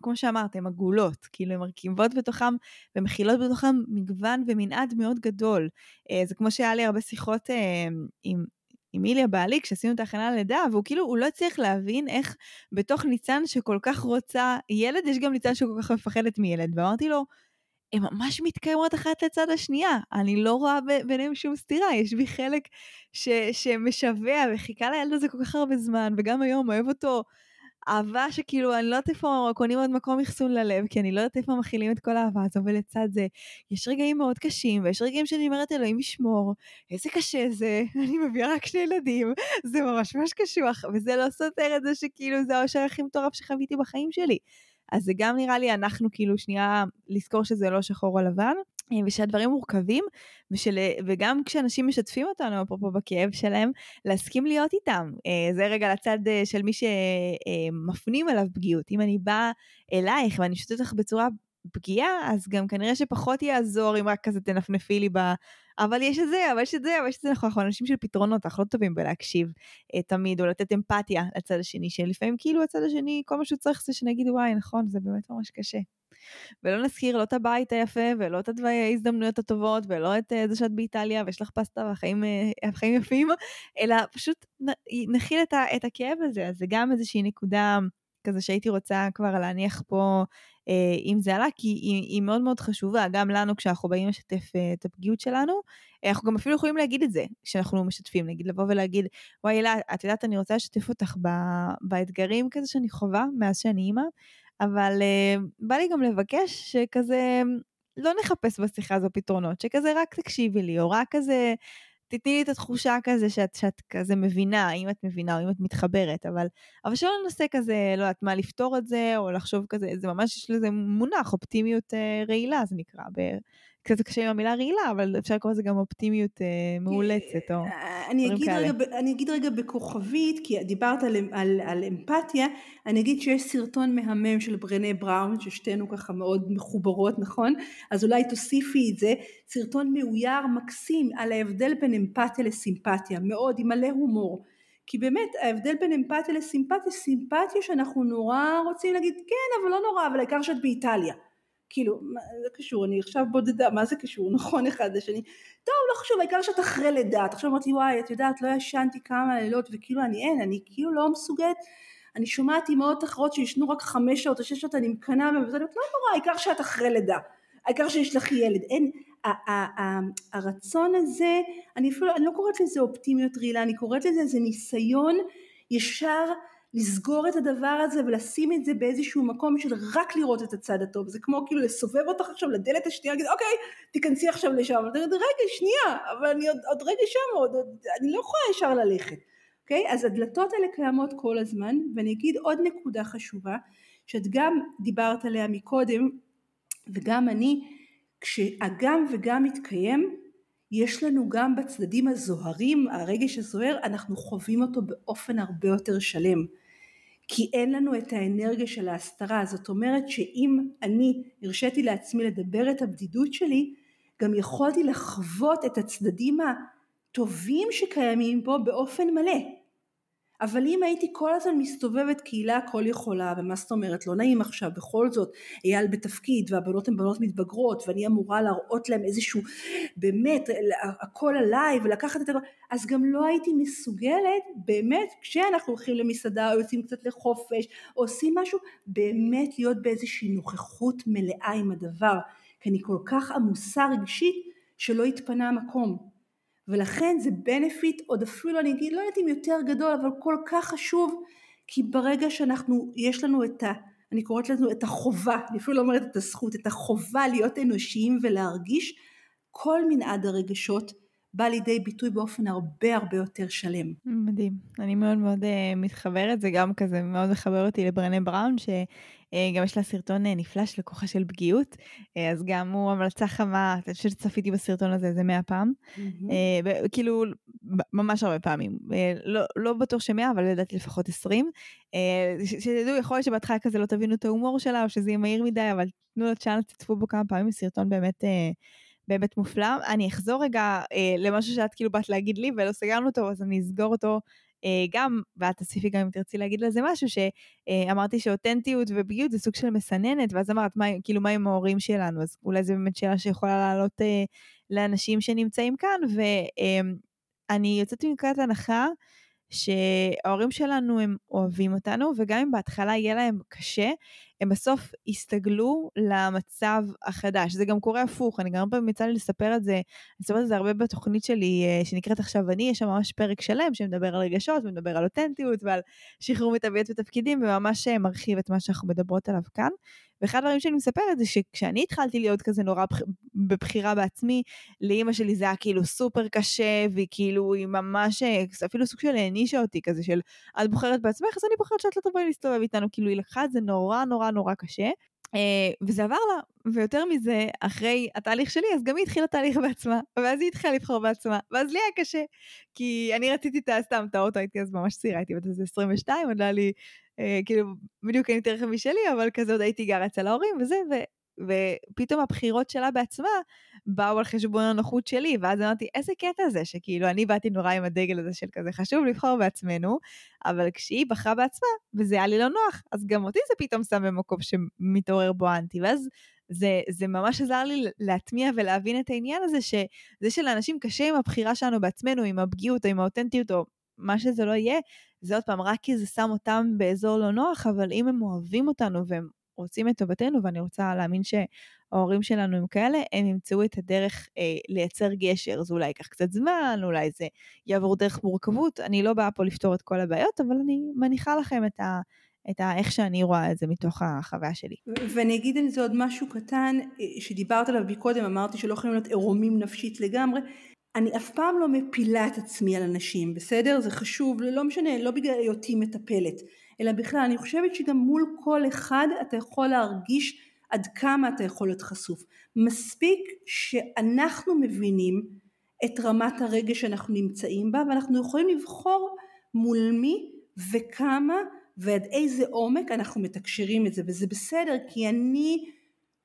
Speaker 1: כמו שאמרת, הן עגולות, כאילו הן מרכיבות בתוכן ומכילות בתוכן מגוון ומנעד מאוד גדול. אה, זה כמו שהיה לי הרבה שיחות אה, עם... עם איליה בעלי, כשעשינו את ההכנה ללידה, והוא כאילו, הוא לא הצליח להבין איך בתוך ניצן שכל כך רוצה ילד, יש גם ניצן שכל כך מפחדת מילד. ואמרתי לו, הן ממש מתקיימות אחת לצד השנייה. אני לא רואה ביניהם שום סתירה, יש בי חלק ש, שמשווע וחיכה לילד הזה כל כך הרבה זמן, וגם היום אוהב אותו. אהבה שכאילו, אני לא יודעת איפה קונים עוד מקום אחסון ללב, כי אני לא יודעת איפה מכילים את כל האהבה הזו, ולצד זה, יש רגעים מאוד קשים, ויש רגעים שאני אומרת, אלוהים ישמור, איזה קשה זה, אני מביאה רק שני ילדים, זה ממש ממש קשוח, וזה לא סותר את זה שכאילו זה האושר הכי מטורף שחוויתי בחיים שלי. אז זה גם נראה לי אנחנו כאילו שנייה לזכור שזה לא שחור או לבן. אה, ושהדברים מורכבים, ושל, וגם כשאנשים משתפים אותנו, אפרופו בכאב שלהם, להסכים להיות איתם. אה, זה רגע לצד אה, של מי שמפנים אליו פגיעות. אם אני באה אלייך ואני שותפת אותך בצורה פגיעה, אז גם כנראה שפחות יעזור אם רק כזה תנפנפי לי ב... אבל יש את זה, אבל יש את זה, אבל יש את זה, נכון, אנחנו אנשים של פתרונות, אנחנו לא טובים בלהקשיב אה, תמיד, או לתת אמפתיה לצד השני, שלפעמים כאילו הצד השני, כל מה שהוא צריך זה שנגיד, וואי, נכון, זה באמת ממש קשה. ולא נזכיר לא את הבית היפה, ולא את ההזדמנויות הטובות, ולא את אה, זה שאת באיטליה, ויש לך פסטה והחיים אה, יפים, אלא פשוט נכיל את, את הכאב הזה, אז זה גם איזושהי נקודה כזה שהייתי רוצה כבר להניח פה אה, אם זה עלה, כי היא, היא מאוד מאוד חשובה, גם לנו כשאנחנו באים לשתף אה, את הפגיעות שלנו, אנחנו גם אפילו יכולים להגיד את זה, כשאנחנו משתפים, נגיד לבוא ולהגיד, וואי אלה, את יודעת, אני רוצה לשתף אותך ב, באתגרים כזה שאני חווה מאז שאני אימא, אבל uh, בא לי גם לבקש שכזה לא נחפש בשיחה הזו פתרונות, שכזה רק תקשיבי לי, או רק כזה תתני לי את התחושה כזה שאת, שאת כזה מבינה, אם את מבינה או אם את מתחברת, אבל, אבל שלא ננסה כזה, לא יודעת מה, לפתור את זה, או לחשוב כזה, זה ממש, יש לזה מונח, אופטימיות אה, רעילה זה נקרא, קצת קשה עם המילה רעילה, אבל אפשר לקרוא לזה גם אופטימיות אה, מאולצת, או
Speaker 2: אה, אני דברים כאלה. רגע, אני אגיד רגע בכוכבית, כי דיברת על, על, על אמפתיה, אני אגיד שיש סרטון מהמם של ברנה בראון, ששתינו ככה מאוד מחוברות, נכון? אז אולי תוסיפי את זה, סרטון מאויר מקסים על ההבדל בין אמפתיה לסימפתיה, מאוד, עם מלא הומור. כי באמת ההבדל בין אמפתיה לסימפתיה, סימפתיה שאנחנו נורא רוצים להגיד כן אבל לא נורא אבל העיקר שאת באיטליה כאילו, מה זה קשור, אני עכשיו בודדה, מה זה קשור, נכון אחד לשני, טוב, לא חשוב, העיקר שאת אחרי לידה, את עכשיו אמרת לי, וואי, את יודעת, לא ישנתי כמה לילות, וכאילו אני אין, אני כאילו לא מסוגלת, אני שומעת אימהות אחרות שישנו רק חמש שעות או שש שעות, אני מקנאה מהן, וזה לא נורא, העיקר שאת אחרי לידה, העיקר שיש לך ילד, אין, הרצון הזה, אני אפילו, אני לא קוראת לזה אופטימיות רעילה, אני קוראת לזה איזה ניסיון ישר לסגור את הדבר הזה ולשים את זה באיזשהו מקום של רק לראות את הצד הטוב. זה כמו כאילו לסובב אותך עכשיו לדלת השנייה להגיד אוקיי תיכנסי עכשיו לשם. ואתה אומר רגע שנייה אבל אני עוד, עוד רגע שם עוד, עוד אני לא יכולה ישר ללכת. אוקיי? אז הדלתות האלה קיימות כל הזמן ואני אגיד עוד נקודה חשובה שאת גם דיברת עליה מקודם וגם אני כשהגם וגם מתקיים יש לנו גם בצדדים הזוהרים, הרגש הזוהר, אנחנו חווים אותו באופן הרבה יותר שלם. כי אין לנו את האנרגיה של ההסתרה. זאת אומרת שאם אני הרשיתי לעצמי לדבר את הבדידות שלי, גם יכולתי לחוות את הצדדים הטובים שקיימים פה באופן מלא. אבל אם הייתי כל הזמן מסתובבת קהילה הכל יכולה, ומה זאת אומרת, לא נעים עכשיו, בכל זאת, אייל בתפקיד, והבנות הן בנות מתבגרות, ואני אמורה להראות להם איזשהו, באמת, הכל עליי, ולקחת את ה... אז גם לא הייתי מסוגלת, באמת, כשאנחנו הולכים למסעדה, או יוצאים קצת לחופש, או עושים משהו, באמת להיות באיזושהי נוכחות מלאה עם הדבר, כי אני כל כך עמוסה רגשית, שלא התפנה המקום. ולכן זה benefit עוד אפילו אני אגיד לא יודעת אם יותר גדול אבל כל כך חשוב כי ברגע שאנחנו יש לנו את ה... אני קוראת לנו את החובה, אני אפילו לא אומרת את הזכות, את החובה להיות אנושיים ולהרגיש כל מנעד הרגשות בא לידי ביטוי באופן הרבה הרבה יותר שלם.
Speaker 1: מדהים. אני מאוד מאוד uh, מתחברת, זה גם כזה מאוד מחבר אותי לברנה בראון, שגם uh, יש לה סרטון uh, נפלא של כוחה של פגיעות, uh, אז גם הוא המלצה חמה, אני חושבת שצפיתי בסרטון הזה איזה מאה פעם, mm-hmm. כאילו ממש הרבה פעמים, לא, לא בטוח שמאה, אבל לדעתי לפחות עשרים. Uh, שתדעו, יכול להיות שבהתחלה כזה לא תבינו את ההומור שלה, או שזה יהיה מהיר מדי, אבל תנו לו צ'אנל, תצפו בו כמה פעמים, סרטון באמת... באמת מופלא. אני אחזור רגע אה, למשהו שאת כאילו באת להגיד לי ולא סגרנו אותו, אז אני אסגור אותו אה, גם, ואת תוסיפי גם אם תרצי להגיד לזה משהו, שאמרתי אה, שאותנטיות ופגיעות זה סוג של מסננת, ואז אמרת, מה, כאילו, מה עם ההורים שלנו? אז אולי זו באמת שאלה שיכולה לעלות אה, לאנשים שנמצאים כאן, ואני אה, יוצאת מנקודת הנחה, שההורים שלנו הם אוהבים אותנו, וגם אם בהתחלה יהיה להם קשה, הם בסוף יסתגלו למצב החדש. זה גם קורה הפוך, אני גם פעם יצא לי לספר את זה, אני מספרת את זה הרבה בתוכנית שלי אה, שנקראת עכשיו אני, יש שם ממש פרק שלם שמדבר על רגשות ומדבר על אותנטיות ועל שחרור מתאביות ותפקידים, וממש אה, מרחיב את מה שאנחנו מדברות עליו כאן. ואחד הדברים שאני מספרת זה שכשאני התחלתי להיות כזה נורא בבחירה בעצמי, לאימא שלי זה היה כאילו סופר קשה, והיא כאילו, היא ממש, אה, אפילו סוג של הענישה אותי כזה של, את בוחרת בעצמך, אז אני בוחרת שאת לא תבואי להסתובב איתנו, כאילו היא לקחה את זה נורא נורא נורא קשה. Uh, וזה עבר לה, ויותר מזה, אחרי התהליך שלי, אז גם היא התחילה תהליך בעצמה, ואז היא התחילה לבחור בעצמה, ואז לי היה קשה, כי אני רציתי את סתם את האוטו, הייתי אז ממש צעירה, הייתי בת איזה 22, עוד לא היה לי אה, כאילו, בדיוק יותר רכב משלי, אבל כזה עוד הייתי גרה אצל ההורים וזה, ופתאום הבחירות שלה בעצמה באו על חשבון הנוחות שלי, ואז אמרתי, איזה קטע זה, שכאילו אני באתי נורא עם הדגל הזה של כזה, חשוב לבחור בעצמנו, אבל כשהיא בחרה בעצמה, וזה היה לי לא נוח, אז גם אותי זה פתאום שם במקום שמתעורר בו אנטי, ואז זה, זה ממש עזר לי להטמיע ולהבין את העניין הזה, שזה שלאנשים קשה עם הבחירה שלנו בעצמנו, עם הפגיעות או עם האותנטיות או מה שזה לא יהיה, זה עוד פעם רק כי זה שם אותם באזור לא נוח, אבל אם הם אוהבים אותנו והם רוצים את טובתנו, ואני רוצה להאמין שההורים שלנו הם כאלה, הם ימצאו את הדרך אה, לייצר גשר. זה אולי ייקח קצת זמן, אולי זה יעבור דרך מורכבות. אני לא באה פה לפתור את כל הבעיות, אבל אני מניחה לכם את, ה, את ה, איך שאני רואה את זה מתוך החוויה שלי.
Speaker 2: ואני אגיד על זה עוד משהו קטן אה, שדיברת עליו מקודם, אמרתי שלא יכולים להיות עירומים נפשית לגמרי. אני אף פעם לא מפילה את עצמי על אנשים, בסדר? זה חשוב, לא משנה, לא בגלל היותי מטפלת, אלא בכלל, אני חושבת שגם מול כל אחד אתה יכול להרגיש עד כמה אתה יכול להיות חשוף. מספיק שאנחנו מבינים את רמת הרגש שאנחנו נמצאים בה, ואנחנו יכולים לבחור מול מי וכמה ועד איזה עומק אנחנו מתקשרים את זה, וזה בסדר, כי אני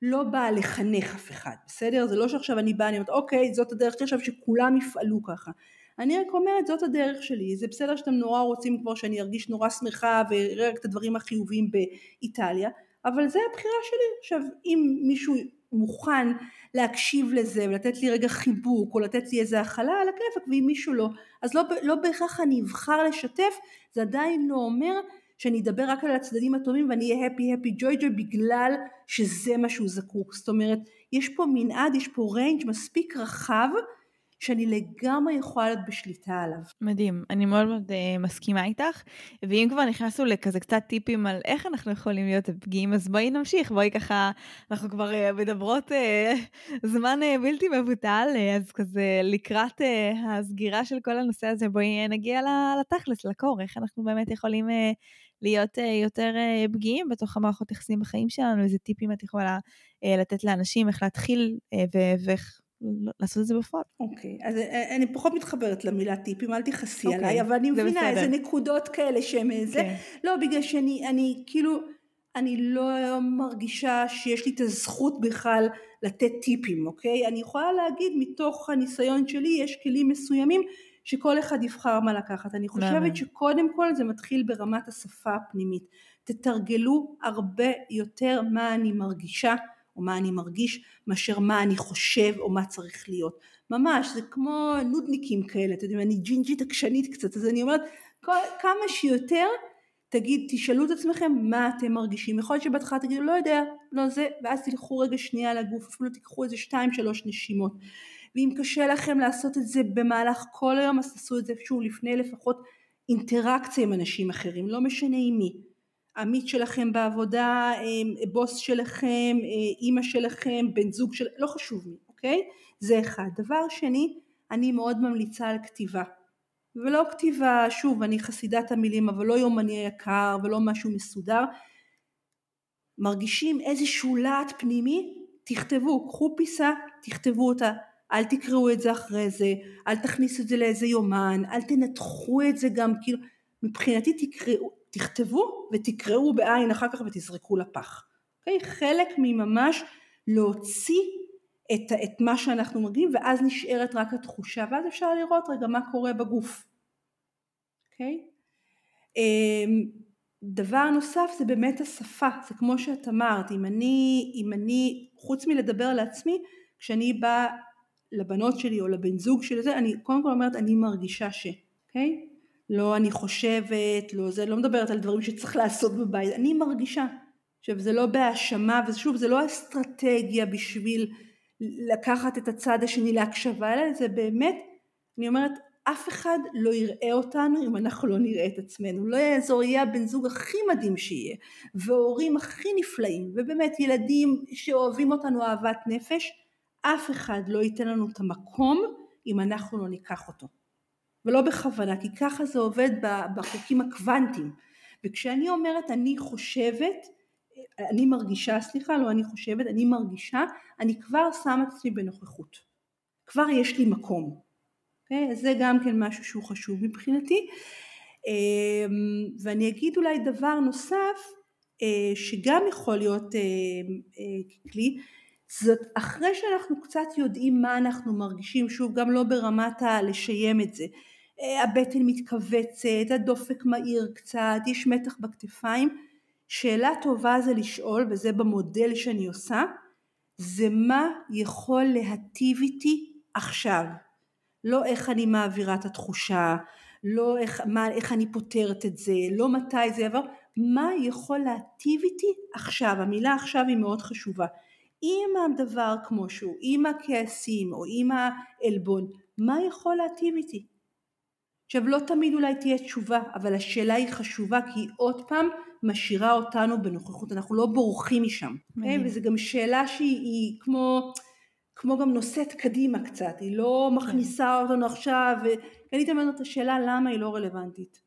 Speaker 2: לא באה לחנך אף אחד, בסדר? זה לא שעכשיו אני באה, אני אומרת, אוקיי, זאת הדרך עכשיו שכולם יפעלו ככה. אני רק אומרת, זאת הדרך שלי, זה בסדר שאתם נורא רוצים כבר שאני ארגיש נורא שמחה ואראה רק את הדברים החיוביים באיטליה, אבל זה הבחירה שלי. עכשיו, אם מישהו מוכן להקשיב לזה ולתת לי רגע חיבוק או לתת לי איזה הכלה על הכיפק ואם מישהו לא אז לא, לא בהכרח אני אבחר לשתף. זה עדיין לא אומר שאני אדבר רק על הצדדים הטובים ואני אהיה הפי הפי ג'וי ג'וי בגלל שזה מה שהוא זקוק. זאת אומרת יש פה מנעד יש פה ריינג' מספיק רחב שאני לגמרי יכולה להיות בשליטה עליו.
Speaker 1: מדהים, אני מאוד מאוד uh, מסכימה איתך, ואם כבר נכנסנו לכזה קצת טיפים על איך אנחנו יכולים להיות פגיעים, אז בואי נמשיך, בואי ככה, אנחנו כבר uh, מדברות uh, זמן uh, בלתי מבוטל, uh, אז כזה לקראת uh, הסגירה של כל הנושא הזה, בואי uh, נגיע לתכלס, לקור, איך אנחנו באמת יכולים... Uh, להיות יותר פגיעים בתוך המערכות יחסים בחיים שלנו, איזה טיפים את יכולה לתת לאנשים, איך להתחיל ואיך לעשות את זה בפועל.
Speaker 2: אוקיי, okay, אז אה, אני פחות מתחברת למילה טיפים, אל תכעסי okay, אוקיי, עליי, אבל אני מבינה בסדר. איזה נקודות כאלה שהם איזה, כן. okay. לא בגלל שאני אני, כאילו, אני לא מרגישה שיש לי את הזכות בכלל לתת טיפים, אוקיי? Okay? אני יכולה להגיד מתוך הניסיון שלי, יש כלים מסוימים שכל אחד יבחר מה לקחת. אני חושבת שקודם כל זה מתחיל ברמת השפה הפנימית. תתרגלו הרבה יותר מה אני מרגישה. או מה אני מרגיש מאשר מה אני חושב או מה צריך להיות. ממש זה כמו נודניקים כאלה, אתם יודעים, אני ג'ינג'ית עקשנית קצת, אז אני אומרת כמה שיותר תגיד, תשאלו את עצמכם מה אתם מרגישים, יכול להיות שבהתחלה תגידו לא יודע, לא זה, ואז תלכו רגע שנייה לגוף, אפילו תיקחו איזה שתיים שלוש נשימות, ואם קשה לכם לעשות את זה במהלך כל היום אז תעשו את זה שוב לפני לפחות אינטראקציה עם אנשים אחרים, לא משנה עם מי, עמית שלכם בעבודה, אה, בוס שלכם, אה, אימא שלכם, בן זוג של... לא חשוב מי, אוקיי? זה אחד. דבר שני, אני מאוד ממליצה על כתיבה. ולא כתיבה, שוב, אני חסידת המילים, אבל לא יומני היקר ולא משהו מסודר. מרגישים איזשהו להט פנימי, תכתבו, קחו פיסה, תכתבו אותה. אל תקראו את זה אחרי זה, אל תכניסו את זה לאיזה יומן, אל תנתחו את זה גם, כאילו, מבחינתי תקראו, תכתבו ותקראו בעין אחר כך ותזרקו לפח. Okay? אוקיי? חלק מממש להוציא את, את מה שאנחנו מרגישים ואז נשארת רק התחושה ואז אפשר לראות רגע מה קורה בגוף. Okay? אוקיי? אמ, דבר נוסף זה באמת השפה, זה כמו שאת אמרת, אם אני, אם אני חוץ מלדבר לעצמי, כשאני באה לבנות שלי או לבן זוג שלי, זה, אני קודם כל אומרת אני מרגישה ש, אוקיי? Okay? לא אני חושבת, לא זה, לא מדברת על דברים שצריך לעשות בבית, אני מרגישה. עכשיו זה לא בהאשמה, ושוב זה לא אסטרטגיה בשביל לקחת את הצד השני להקשבה, אלא זה באמת, אני אומרת, אף אחד לא יראה אותנו אם אנחנו לא נראה את עצמנו. לא יעזור, יהיה הבן זוג הכי מדהים שיהיה, והורים הכי נפלאים, ובאמת ילדים שאוהבים אותנו אהבת נפש, אף אחד לא ייתן לנו את המקום אם אנחנו לא ניקח אותו. ולא בכוונה, כי ככה זה עובד בחוקים הקוונטיים. וכשאני אומרת אני חושבת, אני מרגישה, סליחה, לא אני חושבת, אני מרגישה, אני כבר שמה את עצמי בנוכחות. כבר יש לי מקום. Okay? אוקיי? אז זה גם כן משהו שהוא חשוב מבחינתי. אמ, ואני אגיד אולי דבר נוסף, אה, שגם יכול להיות אה, אה, כלי, זאת אחרי שאנחנו קצת יודעים מה אנחנו מרגישים, שוב גם לא ברמת הלשיים את זה, אה, הבטן מתכווצת, הדופק מהיר קצת, יש מתח בכתפיים, שאלה טובה זה לשאול, וזה במודל שאני עושה, זה מה יכול להטיב איתי עכשיו, לא איך אני מעבירה את התחושה, לא איך, מה, איך אני פותרת את זה, לא מתי זה יעבור, מה יכול להטיב איתי עכשיו, המילה עכשיו היא מאוד חשובה. אם הדבר כמו שהוא, עם הכעסים או עם העלבון, מה יכול להטיב איתי? עכשיו לא תמיד אולי תהיה תשובה, אבל השאלה היא חשובה כי היא עוד פעם משאירה אותנו בנוכחות, אנחנו לא בורחים משם. Okay? אוקיי? וזו גם שאלה שהיא כמו, כמו גם נושאת קדימה קצת, היא לא מכניסה אותנו עכשיו, ואני תמיד אומרת את השאלה למה היא לא רלוונטית.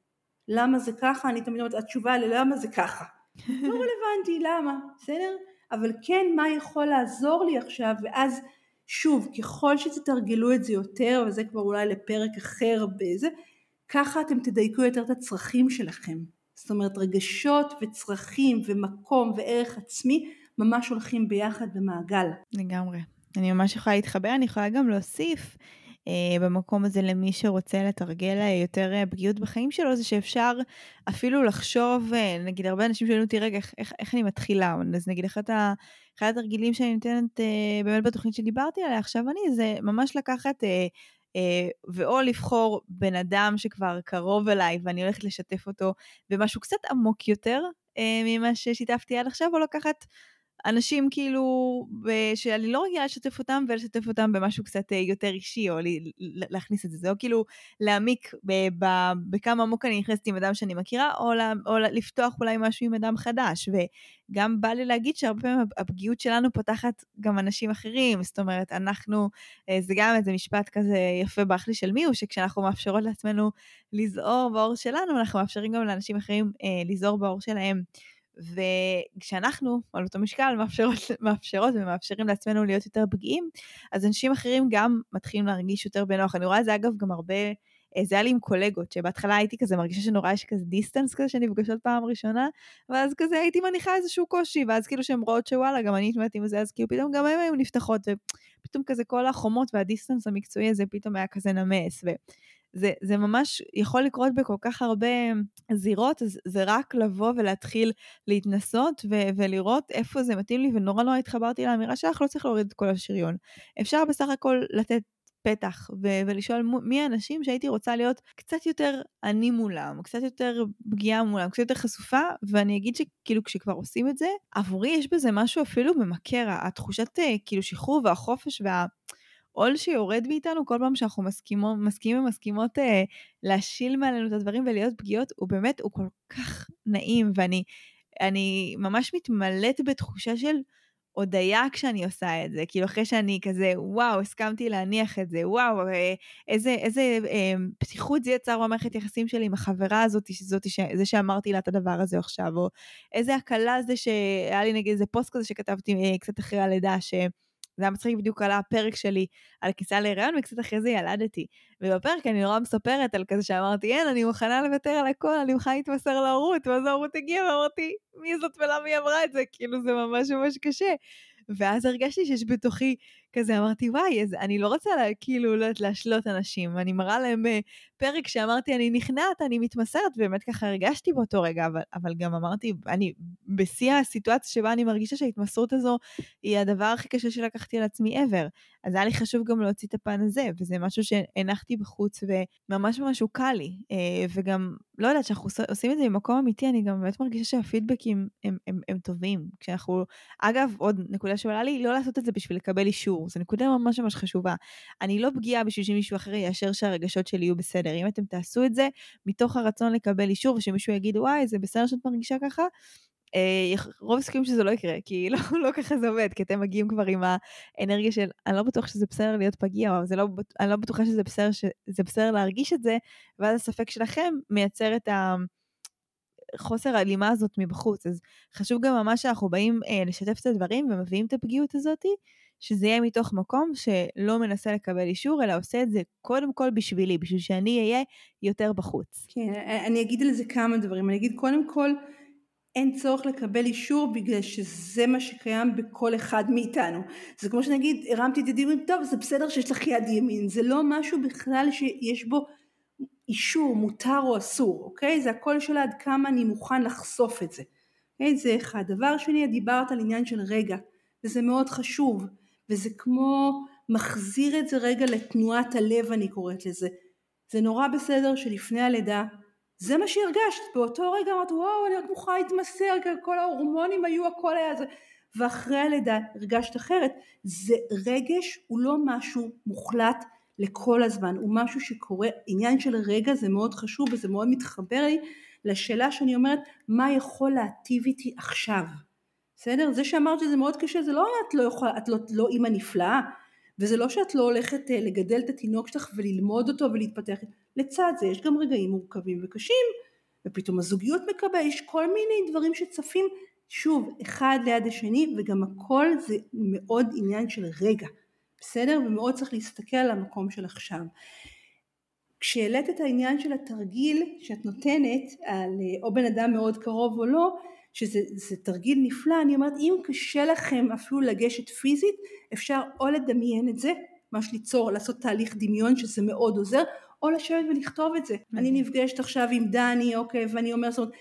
Speaker 2: למה זה ככה? אני תמיד אומרת, התשובה ללמה זה ככה. לא רלוונטי, למה? בסדר? אבל כן, מה יכול לעזור לי עכשיו, ואז שוב, ככל שתתרגלו את זה יותר, וזה כבר אולי לפרק אחר בזה, ככה אתם תדייקו יותר את הצרכים שלכם. זאת אומרת רגשות וצרכים ומקום וערך עצמי ממש הולכים ביחד במעגל.
Speaker 1: לגמרי. אני ממש יכולה להתחבר, אני יכולה גם להוסיף במקום הזה למי שרוצה לתרגל אה, יותר אה, פגיעות בחיים שלו, זה שאפשר אפילו לחשוב, אה, נגיד הרבה אנשים שואלים אותי, רגע, איך, איך, איך אני מתחילה? אז נגיד אחד, ה, אחד התרגילים שאני נותנת אה, באמת בתוכנית שדיברתי עליה עכשיו אני, זה ממש לקחת אה, אה, ואו לבחור בן אדם שכבר קרוב אליי ואני הולכת לשתף אותו במשהו קצת עמוק יותר אה, ממה ששיתפתי עד עכשיו, או לקחת אנשים כאילו, שאני לא רגילה לשתף אותם ולשתף אותם במשהו קצת אה, יותר אישי, או להכניס את זה, או כאילו להעמיק בכמה עמוק אני נכנסת עם אדם שאני מכירה, או, או לפתוח אולי משהו עם אדם חדש. וגם בא לי להגיד שהרבה פעמים הפגיעות שלנו פותחת גם אנשים אחרים, זאת אומרת, אנחנו, אה, זה גם איזה משפט כזה יפה באחלי של מי הוא, שכשאנחנו מאפשרות לעצמנו לזעור באור שלנו, אנחנו מאפשרים גם לאנשים אחרים אה, לזעור באור שלהם. וכשאנחנו על אותו משקל מאפשרות, מאפשרות ומאפשרים לעצמנו להיות יותר פגיעים, אז אנשים אחרים גם מתחילים להרגיש יותר בנוח. אני רואה את זה אגב גם הרבה, אה, זה היה לי עם קולגות, שבהתחלה הייתי כזה מרגישה שנורא יש כזה דיסטנס כזה שנפגשות פעם ראשונה, ואז כזה הייתי מניחה איזשהו קושי, ואז כאילו שהן רואות שוואלה, גם אני התמודדתי עם זה, אז כאילו פתאום גם הן היו נפתחות, ופתאום כזה כל החומות והדיסטנס המקצועי הזה פתאום היה כזה נמס. זה, זה ממש יכול לקרות בכל כך הרבה זירות, אז זה רק לבוא ולהתחיל להתנסות ו- ולראות איפה זה מתאים לי, ונורא נורא התחברתי לאמירה שלך, לא צריך להוריד את כל השריון. אפשר בסך הכל לתת פתח ו- ולשאול מי האנשים שהייתי רוצה להיות קצת יותר אני מולם, קצת יותר פגיעה מולם, קצת יותר חשופה, ואני אגיד שכאילו כשכבר עושים את זה, עבורי יש בזה משהו אפילו ממכר, התחושת אה, כאילו שחרור והחופש וה... עול שיורד מאיתנו כל פעם שאנחנו מסכימו, מסכימים ומסכימות אה, להשיל מעלינו את הדברים ולהיות פגיעות, הוא באמת, הוא כל כך נעים, ואני אני ממש מתמלאת בתחושה של הודיה כשאני עושה את זה, כאילו אחרי שאני כזה, וואו, הסכמתי להניח את זה, וואו, אה, איזה, איזה אה, פתיחות זה יצר במערכת יחסים שלי עם החברה הזאת, שזאת, ש, זה שאמרתי לה את הדבר הזה עכשיו, או איזה הקלה זה שהיה לי נגיד איזה פוסט כזה שכתבתי אה, קצת אחרי הלידה, ש... זה היה מצחיק בדיוק על הפרק שלי על כניסה להיריון, וקצת אחרי זה ילדתי. ובפרק אני נורא מספרת על כזה שאמרתי, אין, אני מוכנה לוותר על הכל, אני מוכנה להתמסר להורות, ואז ההורות הגיעה ואמרתי, מי זאת ולמה היא אמרה את זה? כאילו זה ממש ממש קשה. ואז הרגשתי שיש בתוכי כזה, אמרתי, וואי, אז אני לא רוצה לה, כאילו, לא להשלות אנשים. אני מראה להם אה, פרק שאמרתי, אני נכנעת, אני מתמסרת, ובאמת ככה הרגשתי באותו רגע, אבל, אבל גם אמרתי, אני בשיא הסיטואציה שבה אני מרגישה שההתמסרות הזו היא הדבר הכי קשה שלקחתי על עצמי ever. אז היה לי חשוב גם להוציא את הפן הזה, וזה משהו שהנחתי בחוץ, וממש ממש הוא קל לי. אה, וגם, לא יודעת, כשאנחנו עושים את זה ממקום אמיתי, אני גם באמת מרגישה שהפידבקים הם, הם, הם טובים. כשאנחנו, אגב, עוד נקודה שעולה לי, לא לעשות את זה בשביל לקבל אישור. זו נקודה ממש ממש חשובה. אני לא פגיעה בשביל שמישהו אחר יאשר שהרגשות שלי יהיו בסדר. אם אתם תעשו את זה מתוך הרצון לקבל אישור, ושמישהו יגיד, וואי, זה בסדר שאת מרגישה ככה, אה, רוב הסיכויים שזה לא יקרה, כי לא, לא ככה זה עובד, כי אתם מגיעים כבר עם האנרגיה של, אני לא בטוח שזה בסדר להיות פגיע, אבל לא, אני לא בטוחה שזה בסדר, שזה בסדר להרגיש את זה, ואז הספק שלכם מייצר את ה... חוסר ההלימה הזאת מבחוץ. אז חשוב גם ממש שאנחנו באים אה, לשתף את הדברים ומביאים את הפגיעות הזאת, שזה יהיה מתוך מקום שלא מנסה לקבל אישור, אלא עושה את זה קודם כל בשבילי, בשביל שאני אהיה יותר בחוץ.
Speaker 2: כן, אני אגיד על זה כמה דברים. אני אגיד קודם כל, אין צורך לקבל אישור בגלל שזה מה שקיים בכל אחד מאיתנו. זה כמו שנגיד, הרמתי את ידי ואומרים, טוב, זה בסדר שיש לך יד ימין. זה לא משהו בכלל שיש בו אישור, מותר או אסור, אוקיי? זה הכל שאלה עד כמה אני מוכן לחשוף את זה. אוקיי? זה אחד. דבר שני, דיברת על עניין של רגע, וזה מאוד חשוב. וזה כמו מחזיר את זה רגע לתנועת הלב אני קוראת לזה. זה נורא בסדר שלפני הלידה זה מה שהרגשת, באותו רגע אמרת וואו אני רק מוכרחה להתמסר, כל ההורמונים היו הכל היה זה, ואחרי הלידה הרגשת אחרת, זה רגש הוא לא משהו מוחלט לכל הזמן, הוא משהו שקורה, עניין של רגע זה מאוד חשוב וזה מאוד מתחבר לי לשאלה שאני אומרת מה יכול להטיב איתי עכשיו, בסדר? זה שאמרת שזה מאוד קשה זה לא את לא יכולה, את לא, לא אימא נפלאה וזה לא שאת לא הולכת אה, לגדל את התינוק שלך וללמוד אותו ולהתפתח, לצד זה יש גם רגעים מורכבים וקשים ופתאום הזוגיות מקבל, יש כל מיני דברים שצפים שוב אחד ליד השני וגם הכל זה מאוד עניין של רגע בסדר? ומאוד צריך להסתכל על המקום של עכשיו. כשהעלית את העניין של התרגיל שאת נותנת על אה, או בן אדם מאוד קרוב או לא, שזה תרגיל נפלא, אני אומרת אם קשה לכם אפילו לגשת פיזית, אפשר או לדמיין את זה, ממש ליצור, לעשות תהליך דמיון שזה מאוד עוזר, או לשבת ולכתוב את זה. אני נפגשת עכשיו עם דני, אוקיי, ואני אומרת, זאת אומרת,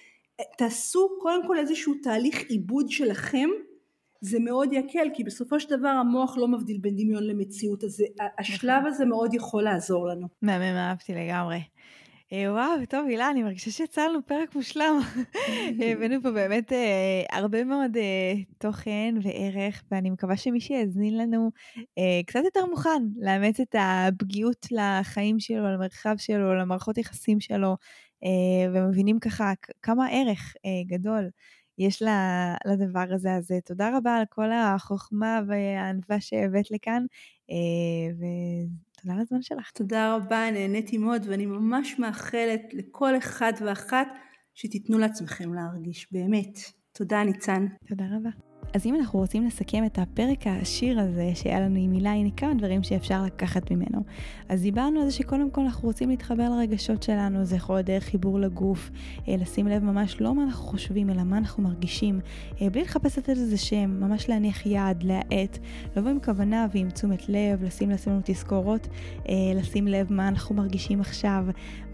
Speaker 2: תעשו קודם כל איזשהו תהליך עיבוד שלכם זה מאוד יקל כי בסופו של דבר המוח לא מבדיל בין דמיון למציאות אז השלב הזה מאוד יכול לעזור לנו.
Speaker 1: מהמם אהבתי לגמרי. אה, וואו, טוב הילה, אני מרגישה שיצא לנו פרק מושלם. הבאנו פה באמת אה, הרבה מאוד אה, תוכן וערך, ואני מקווה שמי שיאזין לנו אה, קצת יותר מוכן לאמץ את הפגיעות לחיים שלו, למרחב שלו, למערכות יחסים שלו, אה, ומבינים ככה כמה ערך אה, גדול יש לדבר הזה. אז אה, תודה רבה על כל החוכמה והענווה שהבאת לכאן, אה, ותודה על הזמן שלך.
Speaker 2: תודה רבה, נהניתי מאוד, ואני ממש מאחלת לכל אחד ואחת שתיתנו לעצמכם להרגיש, באמת. תודה, ניצן.
Speaker 1: תודה רבה. אז אם אנחנו רוצים לסכם את הפרק העשיר הזה שהיה לנו עם הילה, הנה כמה דברים שאפשר לקחת ממנו. אז דיברנו על זה שקודם כל אנחנו רוצים להתחבר לרגשות שלנו, זה יכול להיות דרך חיבור לגוף, אה, לשים לב ממש לא מה אנחנו חושבים, אלא מה אנחנו מרגישים, אה, בלי לחפש לתת לזה שם, ממש להניח יד, להאט, לבוא עם כוונה ועם תשומת לב, לשים לעצמנו תזכורות, אה, לשים לב מה אנחנו מרגישים עכשיו,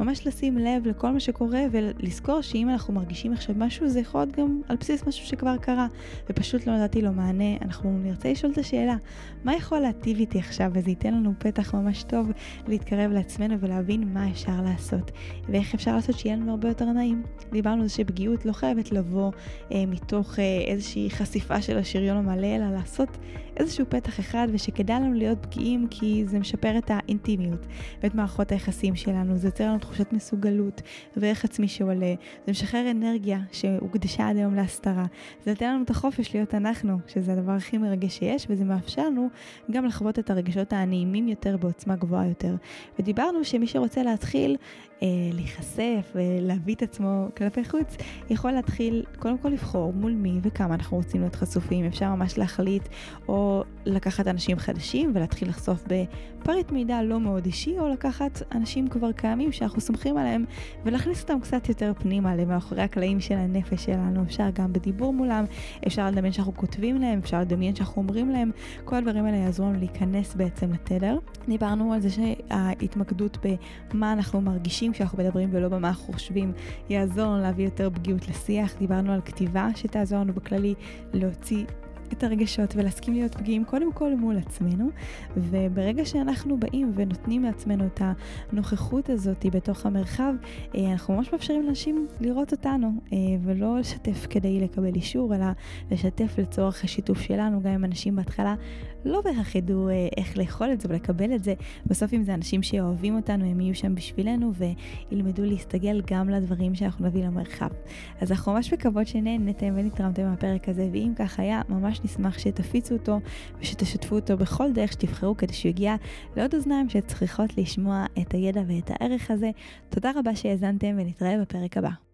Speaker 1: ממש לשים לב לכל מה שקורה ולזכור שאם אנחנו מרגישים עכשיו משהו, זה יכול להיות גם על בסיס משהו שכבר קרה, ופשוט לא נתתי לו מענה, אנחנו נרצה לשאול את השאלה, מה יכול להטיב איתי עכשיו? וזה ייתן לנו פתח ממש טוב להתקרב לעצמנו ולהבין מה אפשר לעשות, ואיך אפשר לעשות שיהיה לנו הרבה יותר נעים. דיברנו על זה שפגיעות לא חייבת לבוא אה, מתוך אה, איזושהי חשיפה של השריון המלא, אלא לעשות איזשהו פתח אחד ושכדאי לנו להיות פגיעים כי זה משפר את האינטימיות ואת מערכות היחסים שלנו, זה יוצר לנו תחושת מסוגלות וערך עצמי שעולה, זה משחרר אנרגיה שהוקדשה עד היום להסתרה, זה נותן לנו את החופש להיות אנחנו, שזה הדבר הכי מרגש שיש וזה מאפשר לנו גם לחוות את הרגשות הנעימים יותר בעוצמה גבוהה יותר. ודיברנו שמי שרוצה להתחיל להיחשף ולהביא את עצמו כלפי חוץ, יכול להתחיל קודם כל לבחור מול מי וכמה אנחנו רוצים להיות חשופים. אפשר ממש להחליט או לקחת אנשים חדשים ולהתחיל לחשוף בפריט מידע לא מאוד אישי, או לקחת אנשים כבר קיימים שאנחנו סומכים עליהם ולהכניס אותם קצת יותר פנימה למאחורי הקלעים של הנפש שלנו. אפשר גם בדיבור מולם, אפשר לדמיין שאנחנו כותבים להם, אפשר לדמיין שאנחנו אומרים להם, כל הדברים האלה יעזרו לנו להיכנס בעצם לתדר. דיברנו על זה שההתמקדות במה אנחנו מרגישים מרגישים כשאנחנו מדברים ולא במה אנחנו חושבים, יעזור לנו להביא יותר פגיעות לשיח. דיברנו על כתיבה שתעזור לנו בכללי להוציא את הרגשות ולהסכים להיות פגיעים קודם כל מול עצמנו. וברגע שאנחנו באים ונותנים לעצמנו את הנוכחות הזאת בתוך המרחב אה, אנחנו ממש מאפשרים לאנשים לראות אותנו אה, ולא לשתף כדי לקבל אישור אלא לשתף לצורך השיתוף שלנו גם אם אנשים בהתחלה לא בהכרח ידעו אה, איך לאכול את זה ולקבל את זה בסוף אם זה אנשים שאוהבים אותנו הם יהיו שם בשבילנו וילמדו להסתגל גם לדברים שאנחנו נביא למרחב אז אנחנו ממש מקוות שנהנתם ונתרמתם מהפרק הזה ואם כך היה ממש נשמח שתפיצו אותו ושתשתפו אותו בכל דרך שתבחרו כדי שהוא יגיע לעוד אוזניים שצריכות לשמוע את הידע ואת הערך הזה. תודה רבה שהאזנתם ונתראה בפרק הבא.